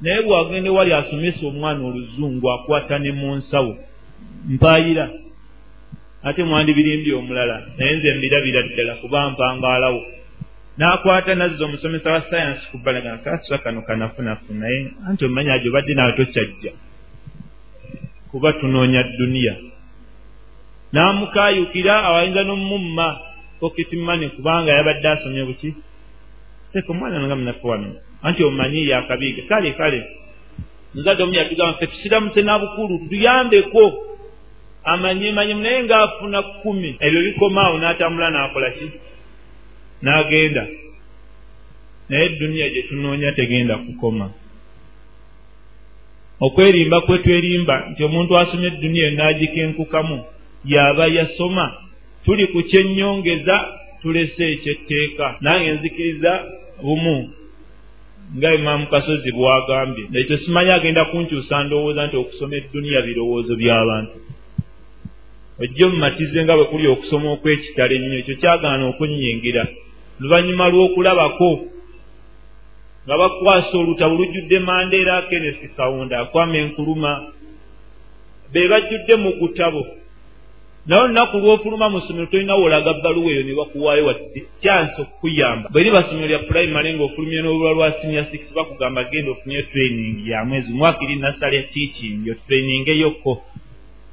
Naye bwagende wali asomesa omwana oluzungu akwata ne mu nsawo. Mpaayira. Ate mwandibirimbye omulala. Naye nze mbirabira ddala kuba mpangaalawo n'akwata nazza omusomesa wa sayansi ku balagana kasusa kano kanafunafu naye anti omanyi ajo badde nawe tokyajja kuba tunoonya dduniya n'amukaayukira awayinza n'omumma poketi mane kubanga yabadde asomye buki? Teka omwana nanga munafu wano. Anti omanyi yakabiiga kale kale. Muzadde omu yatugamba fe tusiramuse nabukulu tuyambeko. Amanyemanyemu naye ngaafuna kkumi. Ebyo bikomaawo n'atambula n'akola ki n'agenda. Naye edduniya gye tunoonya tegenda kukoma. Okwerimba kwe twerimba nti omuntu asomye edduniya n'agikenkukamu yaba yasoma. Tuli ku kyennyongeza tulese ekyetteeka. Nange nzikiriza bumu. Nga imaamu kasozi bwagambye ekyo simanyi agenda kunkyusa ndowooza nti okusoma edduniya birowoozo by'abantu. Ojje mumatize nga bwe kuli okusoma okwekitalo ennyo ekyo kyagaana okunyingira luvannyuma lw'okulabako nga bakwasa olutabo lujjudde mandeera kenesi kawunda akwama enkuluma be bajjudde mu kutabo. Naye olunaku lw'ofuluma mu ssomero tolinawo olaga bbaluwa eyo ne bakuwaayo wadde kyansi okukuyamba. Bwe riba ssomero lya pulayimale ng'ofulumye n'olulwa lwa sinia six bakugamba genda ofunye training ya mwezi mwaka iri nassale teaching otrainingeeyokko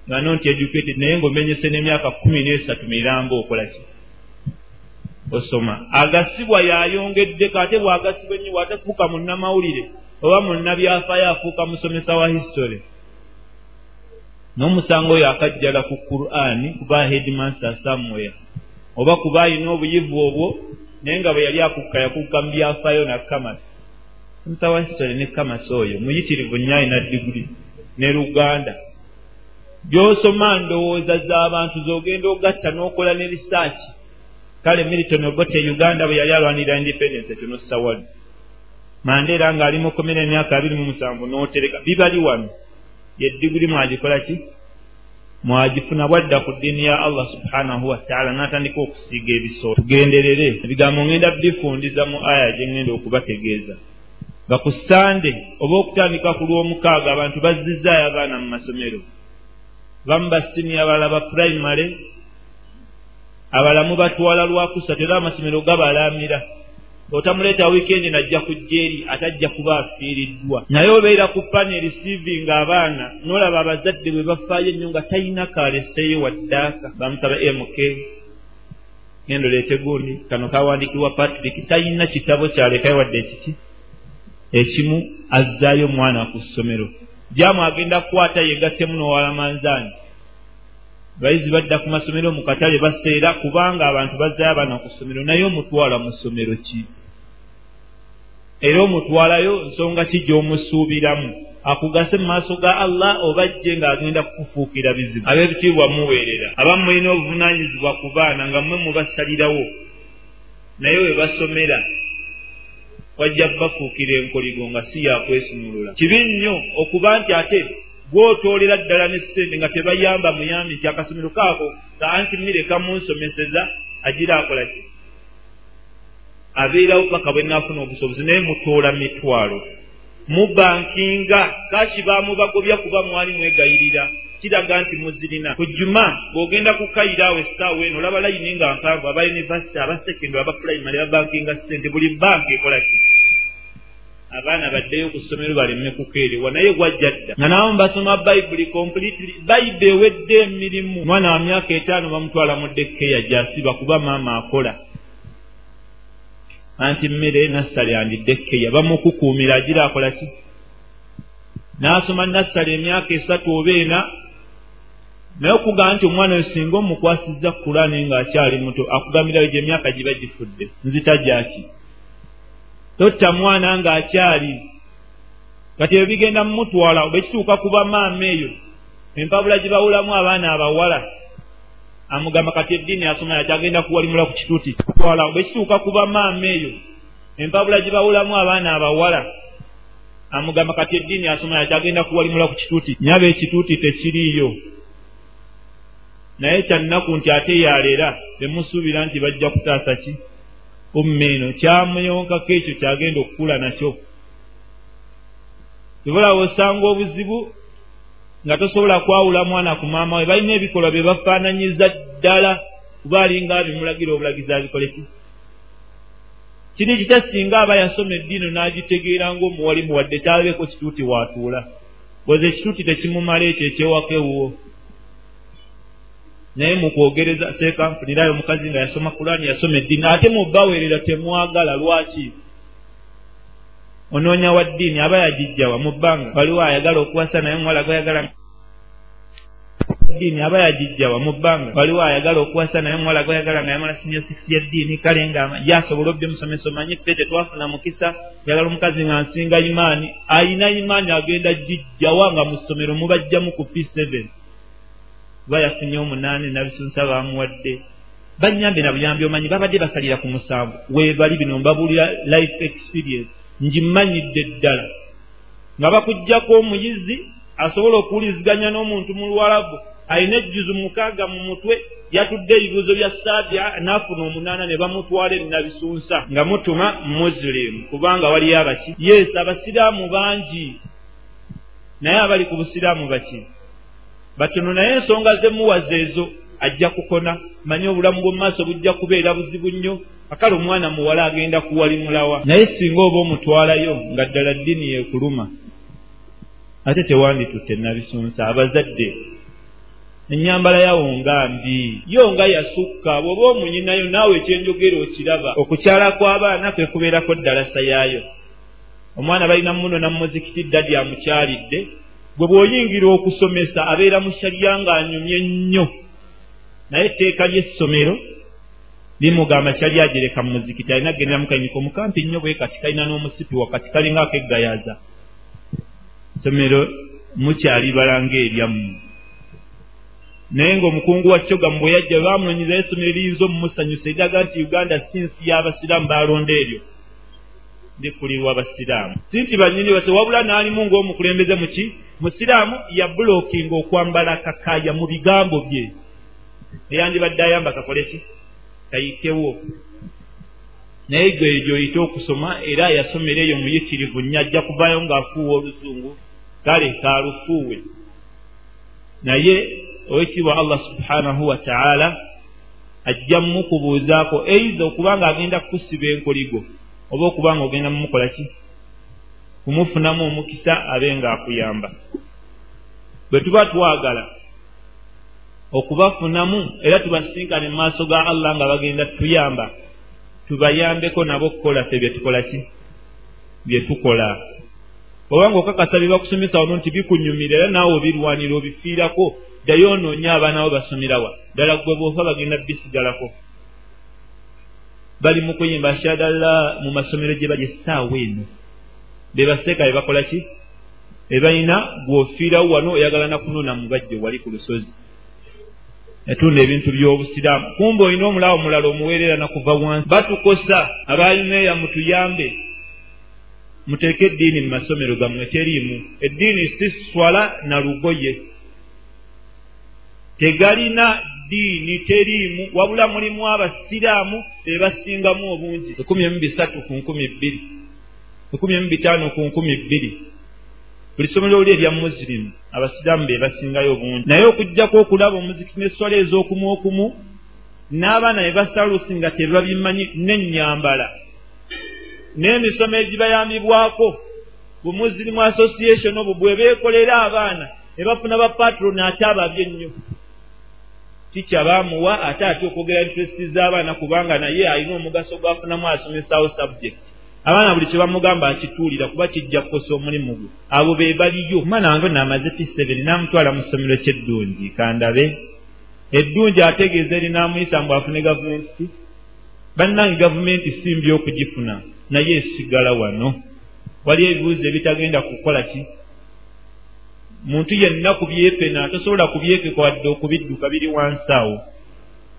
nga nonti educated naye ng'omenyese n'emyaka kumi n'esatu miramba okola ki osoma. Agasibwa yayongeddeko ate bw'agasibwa ennyo bw'atafuuka munnamawulire oba munnabyafaayo afuuka musomesa wa history. N'omusango oyo akajjala ku qur'ani kuba headmaster somewhere. Oba kuba ayina obuyivu obwo naye nga bwe yali akukka yakukka mu byafaayo na kamasi musomesa wa history ne kamasi oyo muyitirivu nnyo ayina diguli ne luganda. Gy'osoma ndowooza z'abantu z'ogenda ogatta n'okola ne risaaki kale militon obote uganda bwe yali alwanirira independence ekyo nossawali mandeera ng'ali mu komera emyaka abiri mu musanvu n'otereka. Bibali wano yeddiguli mwagikola ki? Mwagifuna bwadda ku ddiini ya allah subhanahu wataala n'atandika okusiiga ebisoo tugenderere. Ebigambo ngenda bifundiza mu aya gye ngenda okubategeeza. Nga ku sande oba okutandika ku lw'omukaaga abantu bazzizaayo abaana mu masomero. Bamu basini abalala ba purayimale abalamu batwala lwakusatu era amasomero gabalamira otamuleeta wiikendi najja kujja eri atajja kuba afiiriddwa. Naye obeera ku pane receiving abaana n'olaba abazadde bwe bafaayo ennyo nga talina kaleseeyo waddaaka bamusaba mk gendo leete gundi kano kawandikibwa patrick talina kitabo kyalekayo wadde ekiki ekimu azzaayo omwana ku ssomero. Jamu agenda kukwata yegattemu n'owalamanzaani bayizi badda ku masomero mu katale baseera kubanga abantu bazzaayo abaana ku ssomero naye omutwala mu ssomero ki? Era omutwalayo nsonga ki gy'omusuubiramu? Akugase mu maaso ga allah oba jje ng'agenda kukufuukira bizibu. Ab'ebitiibwa muweerera. Abamu mulina obuvunaanyizibwa ku baana nga mmwe mubasalirawo naye we basomera wajja bafuukira enkoligo nga si yakwesumulula kibi nnyo okuba nti ate gwotoolera ddala ne ssente nga tebayamba muyambi nti akasomero kaako ka anti mire kamunsomeseza agira akola ki? Abeerawo paka bwe naafuna obusobozi naye mutoola mitwalo. Mubankinga kashi bamubagobya kuba mwali mwegayirira. Kiraga nti muzirina. Ku juma bw'ogenda kukayira awo essaawa eno olaba layini nga mpanvu aba univesity aba secondary aba primary babankinga ssente buli banka ekola ki abaana baddeyo ku ssomero baleme kukeerewa naye gwajja dda. Nga nabo mbasoma bayibuli completely bayibu ewedde emirimu. Omwana wa myaka etaano bamutwala mu dekkeya gyasiba kuba maama akola. Anti mmere nassale andidde keya bamukukuumira agira akola ki? N'asoma nassale emyaka esatu oba ena naye okugamba nti omwana oyo singa omukwasizza kulaani ng'akyali muto akugambirayo gye emyaka giba gifudde. Nzita gyaki totta mwana ng'akyali kati ebyo bigenda mumutwala oba ekituuka kuba maama eyo empabula gye bawulamu abaana abawala. Amugamba kati eddiini asoma yati agenda kuwalimula ku kituuti. Twala bwe kituuka kuba maama eyo empabula gye bawulamu abaana abawala. Amugamba kati eddiini asoma yati agenda kuwalimula ku kituuti. Nyaba ekituuti tekiriiyo. Naye kyannaku nti ate yaleera temusuubira nti bajja kutaasa ki umma eno kyamuyonkako ekyo kyagenda okukula nakyo. Tebolawo osanga obuzibu nga tosobola kwawula mwana ku maama we balina ebikolwa bye bafaananyiza ddala kuba alinga abimulagira obulagizi abikoleki. Kiri kita singa aba yasoma eddiino n'agitegeera ngaomuwalimu wadde kyalabeko kituuti waatuula boza ekituuti tekimumala ekyo ekyewaka ewuwo naye mukwogereza seekanfunirayo omukazi nga yasoma kulaani yasoma eddiini ate mubaweerera temwagala lwaki? Onoonya wa ddiini aba yagijjawa mu bbanga waliwo ayagala okuwasa naye omuwala gwayagala ddiini aba yagijjawa mu bbanga waliwo ayagala okuwasa naye omuwala gwayagala nga yamala sinyo sisi yeddiini kale nga yasobola obbe musomesa omanyi ffe tetwafuna mukisa yagala omukazi nga nsinga imaani ayina imaani agenda gijjawa nga mu ssomero mubajjamu ku p seven kuba yafunye omunaane nabisunsa bamuwadde. Banyambe na buyambi omanyi babadde basalira ku musanvu webali bino mbabuulira life experience. Ngimanyidde ddala. Nga bakugjako omuyizi asobola okuwuliziganya n'omuntu mu lwalabu alina ejjuzu mukaaga mu mutwe yatudde ebibuuzo bya saabya naafuna omunaana ne bamutwala ebinabisunsa nga mutuma muslim. Kubanga waliyo abaki. Yes abasiraamu bangi. Naye abali ku busiraamu baki batono naye ensonga zemuwaza ezo ajja kukona. Manye obulamu bwomumaaso bujja kubeera buzibu nnyo. Akale omwana muwala agenda kuwalimulawa naye singa oba omutwalayo nga ddala ddiini yekuluma ate tewanditutte nabisunsa abazadde enyambala yawo nga mbi. Yo nga yasukka bw'oba omunyinayo naawe ekyenjogera okiraba. Okukyala kw'abaana kwe kubeerako ddalasa yaayo omwana balina muno namumuzikiti ddadi amukyalidde gwe bw'oyingira okusomesa abeera mu shalya ng'anyumye nnyo. Naye etteeka ly'essomero limugamba kyali agereka mu muzikiti alina agendera mukanyiko mukampi nnyo bwe kati kalina n'omusipi wakati kalinga akeggayaza. Somero mukyalibala ngaeryammwe naye ng'omukungu wa kyogamu bwe yajja baamunonyezayo essomero liyinza omumusanyusa eriraga nti uganda si nsi y'abasiraamu baalonda eryo ndikulirwa abasiraamu si nti banyini base wabula n'alimu ng'omukulembeze muki musiraamu yabulokinga okwambala kakaaya mu bigambo bye. Eyandibadde ayamba kakole ki? Kayitewo. Naye gwe gyoyite okusoma era yasomera eyo muyitirivu nnyo ajja kuvaayo ng'afuuwa oluzungu kale kaalufuuwe naye owekitiibwa allah subhanahu wa taala ajja mumukubuuzaako eiza okuba nga agenda kukusiba enkoligo oba okuba nga ogenda mumukola ki? Kumufunamu omukisa abe ng'akuyamba. Bwe tuba twagala okubafunamu era tubasinkane mu maaso ga allah nga bagenda tuyamba tubayambeko nabo okukola ffe byetukola ki? Byetukola oba nga okakasa bye bakusomesa wano nti bikunyumira era naawe obirwanira obifiirako ddayo onoonya abaana bo basomerawa ddala gwe bwofa bagenda bisigalako bali mu kuyimba shadalla mu masomero gye bali essaawa eno. Be baseeka be bakola ki? Ebalina gwofiirawo wano oyagala nakunona mubajje wali ku lusozi. Yatunda ebintu by'obusiraamu. Kumba olina omulawo omulala omuweerera nakuva wansi. Batukosa abalineeya mutuyambe. Muteeke eddiini mu masomero gammwe teriimu. Eddiini si swala na lugoye. Tegalina ddiini teriimu wabula mulimu abasiraamu bebasingamu obungi. Ekumi emu bisatu ku nkumi bbiri. Ekumi emu bitaano ku nkumi bbiri. Buli somero oli erya musirimu abasiraamu be basingayo obungi. Naye okugjako okulaba omuziki n'esswala ez'okumu okumu n'abaana be basalusi nga tebabimanyi n'ennyambala n'emisomo egibayambibwako bumusirimu association obwo bwe beekolera abaana ne bafuna bapatron ate ababye ennyo tikya baamuwa ate ate okwogera interesti z'abaana kubanga naye alina omugaso gwafunamu asomesawo subject. Abaana buli kyebamugamba akituulira kuba kijja kukosa omulimu gwe. Abo be baliyo. Manange naamaze piseveni namutwala mu ssomero kyeddungi kandabe. Eddungi ategeeza erinamuyisa mbu afune gavumenti. Bannange gavumenti simbi okugifuna naye esigala wano. Waliyo ebibuuzo ebitagenda kukola ki muntu yenna kubyepena tosobola kubyekeka wadde okubidduka biri wansi awo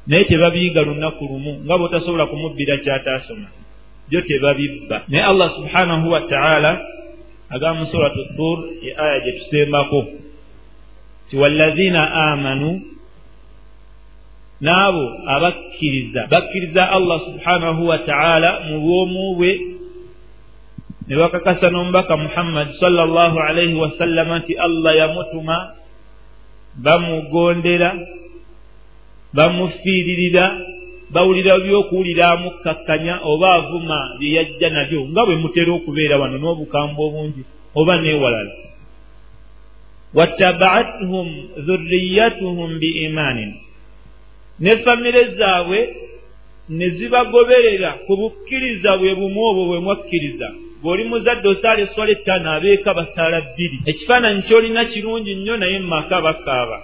naye tebabiyiga lunaku lumu nga bwotasobola kumubbira kyataasoma byo tebabibba. Naye allah subhanahu wataala agamba mu suratu tur e aya gye tusembako ti wallazina amanu n'abo abakkiriza bakkiriza allah subhanahu wataala mu bwomu bwe ne bakakasa n'omubaka muhammadi salllah alaihi wasallama nti allah yamutuma bamugondera bamufiiririra bawulira byokuwulira amukkakkanya oba avuma bye yajja nabyo nga bwe mutera okubeera wano n'obukambwe obungi oba neewalala wattabaathum dhurriyatuhum biimaanin ne famire zaabwe ne zibagoberera ku bukkiriza bwe bumu obwo bwe mwakkiriza bw'oli muzadde osaala eswala ettaano abeeka basaala bbiri. Ekifaananyi ky'olina kirungi nnyo naye mu maka bakaaba.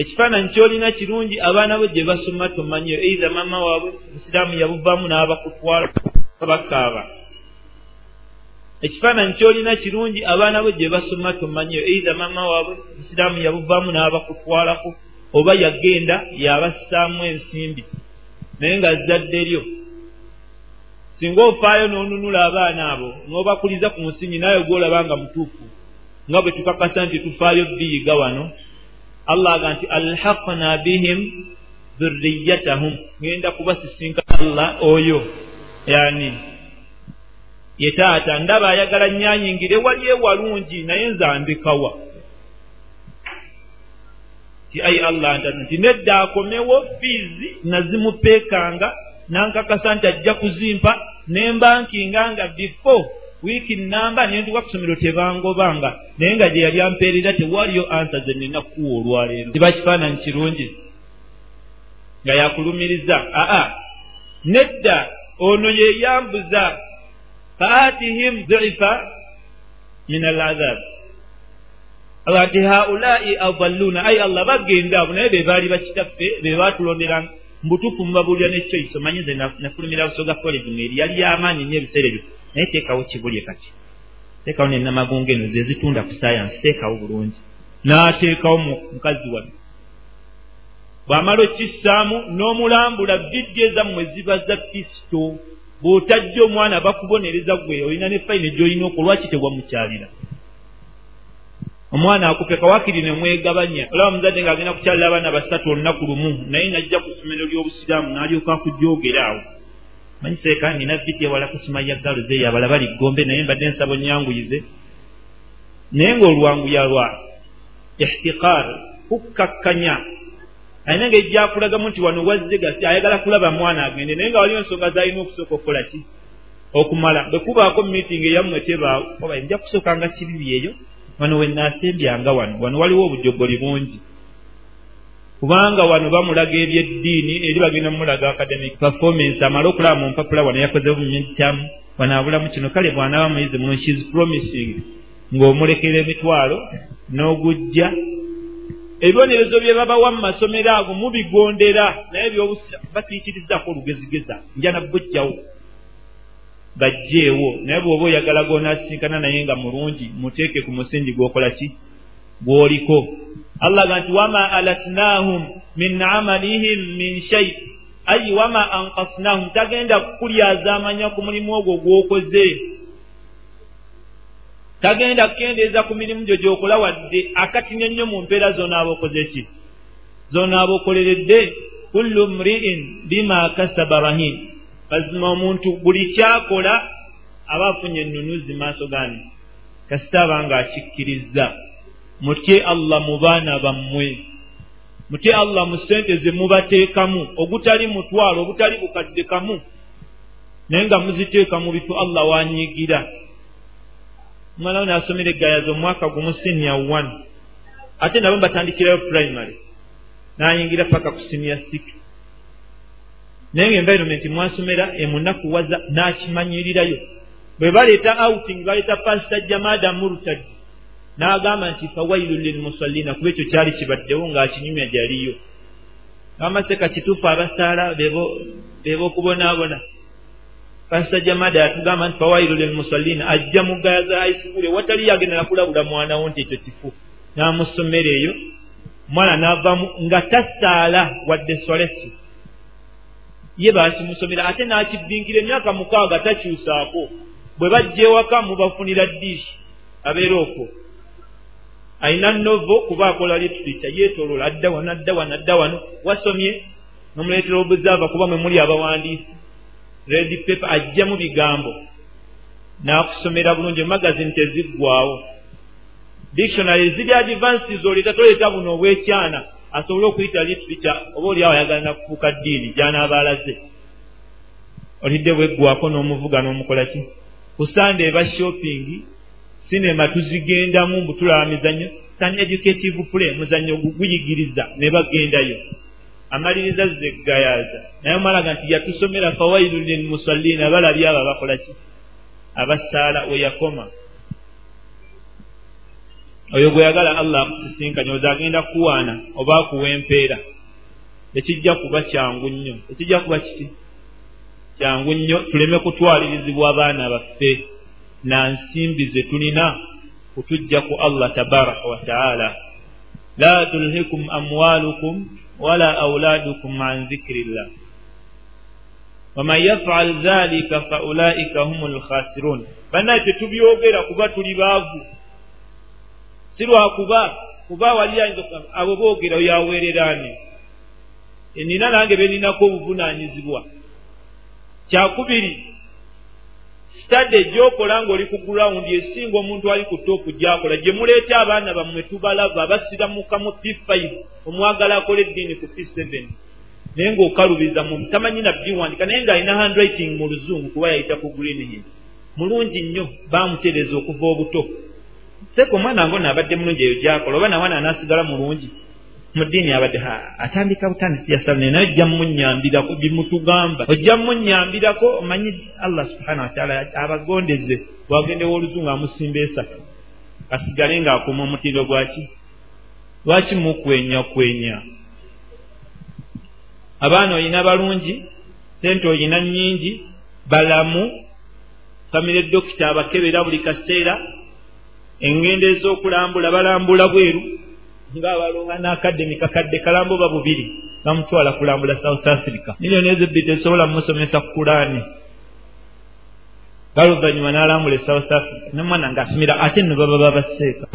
Ekifaananyi ky'olina kirungi abaana bo gye basoma tomanyiyo eiza maama waabwe obusiraamu yabuvaamu n'abakutwala bakaaba. Ekifaananyi ky'olina kirungi abaana bo gye basoma tomanyiyo eiza maama waabwe obusiraamu yabuvaamu n'abakutwalako oba yagenda yabassaamu ensimbi. Naye nga zadde lyo singa ofaayo n'onunula abaana abo n'obakuliza ku musingi naawe gwolaba nga mutuufu nga bwe tukakasa nti tufaayo biyiga wano allah aga nti alhaqna bihim dhurriyatahum ŋenda kubasisinka allah oyo yani ye taata. Ndaba ayagala nyanyingire wali ewalungi naye nzambikawa ti ai allah ntaza nti nedda akomewo fiizi nazimupeekanga nankakasa nti ajja kuzimpa nembankinga nga before wiiki namba nentuka kusomero tebangobanga naye nga gye yali ampeerera tewaliyo ansa ze nina kukuwa olwaleero. Kiba kifaananyi kirungi. Nga yakulumiriza aa nedda ono yeyambuza faatihim dhifa min alazab allah nti haulai adalluuna ai allah bagenda abo naye be baali bakitaffe be batulonderanga mbutuufu mubabuulira nekyo isomanyi nze nafulumira busoga college mweri yali yamaanyi nyo ebiseera ebyo. Naye teekawo kibulye kati. Teekawo nenamagunga eno ze zitunda ku sayansi teekawo bulungi. N'ateekawo mukazi wano. Bw'amala okissaamu n'omulambula vidyo ezammwe ziba za pisito bw'otajja omwana bakubonereza gwe olina ne fayina gy'olina oko lwaki tewamukyalira omwana akupeka wakiri ne mwegabanya. Olaba muzadde ng'agenda kukyalira abaana basatu olunaku lumu naye najja ku ssomero ly'obusiraamu n'alyoka akujoogera awo. Manyi seeka nina vidi ewala kusoma ya galo zeeyo abala bali gombe naye mbadde nsaba onyanguyize. Naye ng'olwanguya lwa ihtiqaar kukkakkanya alina ngaejjakulagamu nti wano wazze gasi ayagala kulaba mwana agende naye nga waliwo ensonga zalina okusooka okukola ki? Okumala bwe kubaako miitingi eyammwe tebaawo oba nja kusooka nga kibibi eyo wano wenaasembyanga wano. Wano waliwo obujogoli bungi. Kubanga wano bamulaga ebyeddiini eri bagenda mumulaga academic performance. Amale okulaba mu mpapula wano yakoze mumitamu wano abulamu kino. Kale bwanaba muyizi muno shes promising ng'omulekera emitwalo n'ogujja. Ebibonerezo bye babawa mu masomero ago mubigondera naye byobusa batiikirizako olugezigeza. Nja nabbujjawo bajjeewo. Naye bw'oba oyagala gonaasinkana naye nga mulungi muteeke ku musingi gw'okola ki? Gw'oliko allah ga nti wama alatnahum min amalihim min shai ayi wama ankasnahum tagenda kukulyazaamanya ku mulimu ogwo gw'okoze. Tagenda kukendeeza ku mirimu gyo gy'okola wadde akatinya nnyo mu mpeera zoonaaba okoze ki? Zoonaaba okoleredde kullu mriin bima kasaba rahin mazima omuntu buli kyakola aba afunye ennunuzi maaso gani? Kasita aba nga akikkiriza mutye allah mu baana bammwe. Mutye allah mu sente ze mubateekamu ogutali mutwalo obutali bukadde kamu naye nga muziteeka mu bitu allah wanyigira. Omwana we naasomera eggayaza omwaka gumu sinia one. Ate nabo mbatandikirayo primary. Nayingira paka ku sinia six naye nga environment mwasomera emunakuwaza n'akimanyirirayo. Bwe baleeta outing baleeta pasita jamada murtad n'agamba nti fawailu lilmusallina kuba ekyo kyali kibaddewo ng'akinyumya gyaliyo amaseka kituufu abasaala beba okubonaabona pasita jamada yatugamba nti fawailu lilmusallina ajja mu gaya za haisukulu ewatali yagendera kulabula mwanawo nti ekyo kifu. N'amusomera eyo. Omwana n'avamu nga tasaala wadde solesi ye bakimusomera ate n'akibbinkira emyaka mukaaga takyusaako. Bwe bajja ewaka mubafunira diishi abeera okwo. Ayina novo kuba akola literature yeetoloola adda wano adda wano adda wano. Wasomye nomuleetera obuzaava kuba mwe muli abawandiisi. Red paper ajjamu bigambo. N'akusomera bulungi emagazini teziggwawo dictionary ziri advances oleeta toleeta buno obwekyana asobole okuyita literature oba oliawo ayagala nakufuuka ddiini gyanaaba alaze olidde bweggwako n'omuvuga n'omukola ki? Kusande eba shopping sinema tuzigendamu mbutulaba mizannyo san educative play muzannyo guyigiriza ne bagendayo. Amaliriza zeggayaza naye omalaga nti yatusomera fawailu lilmusallina balabye abo abakola ki? Abasaala weyakoma oyo gweyagala allah akusisinkanya oza agenda kuwaana oba akuwa empeera. Tekijja kuba kyangu nnyo. Tekijja kuba kiti kyangu nnyo. Tuleme kutwalirizibwa abaana baffe. Na nsimbi ze tulina kutujja ku allah tabaraka wataala la tulhikum amwalukum wala auladukum an dhikiri llah waman yafal dhalika faulaika hum lkhasirun bannaye tetubyogera kuba tuli baavu si lwakuba kuba wali ayinza abo boogera yaweererane nina nange beninako obuvunanyizibwa kyakubiri stade gyokola ngaoli ku gurawundi esinga omuntu ali ku toopu gyakola gye muleeta abaana bammwe tubalava basiramuka mu p five omwagala akola eddiini ku p seven. Naye ngaokalubiza muntu tamanyi nabbi wandika naye ngaalina handwriting mu luzungu kuba yayita ku green hill mulungi nnyo bamutereeza okuva obuto seka omwana ngo naabadde mulungi eyo gyakola oba nawana anaasigala mulungi mu ddiini abadde atandika butandisi yasalne naye ojja munyambirako bimutugamba ojja munyambirako omanyi allah subhana wataala abagondeze wagendewo oluzungu amusimba esatu asigale ng'akuma omutindo gwaki lwaki mukwenya kwenya abaana oyina balungi sente oyina nnyingi balamu famire dokita abakebera buli kaseera engendo ez'okulambula balambula bweru ngaabalonga n'akademi kakadde kalambo ba bubiri bamutwala kulambula south africa. Miliyoni ezo ebbiri tezisobola mumusomesa kulaani bale oluvannyuma n'alambula e south africa. Nomwana ng'asomera ate nno baba babaseeka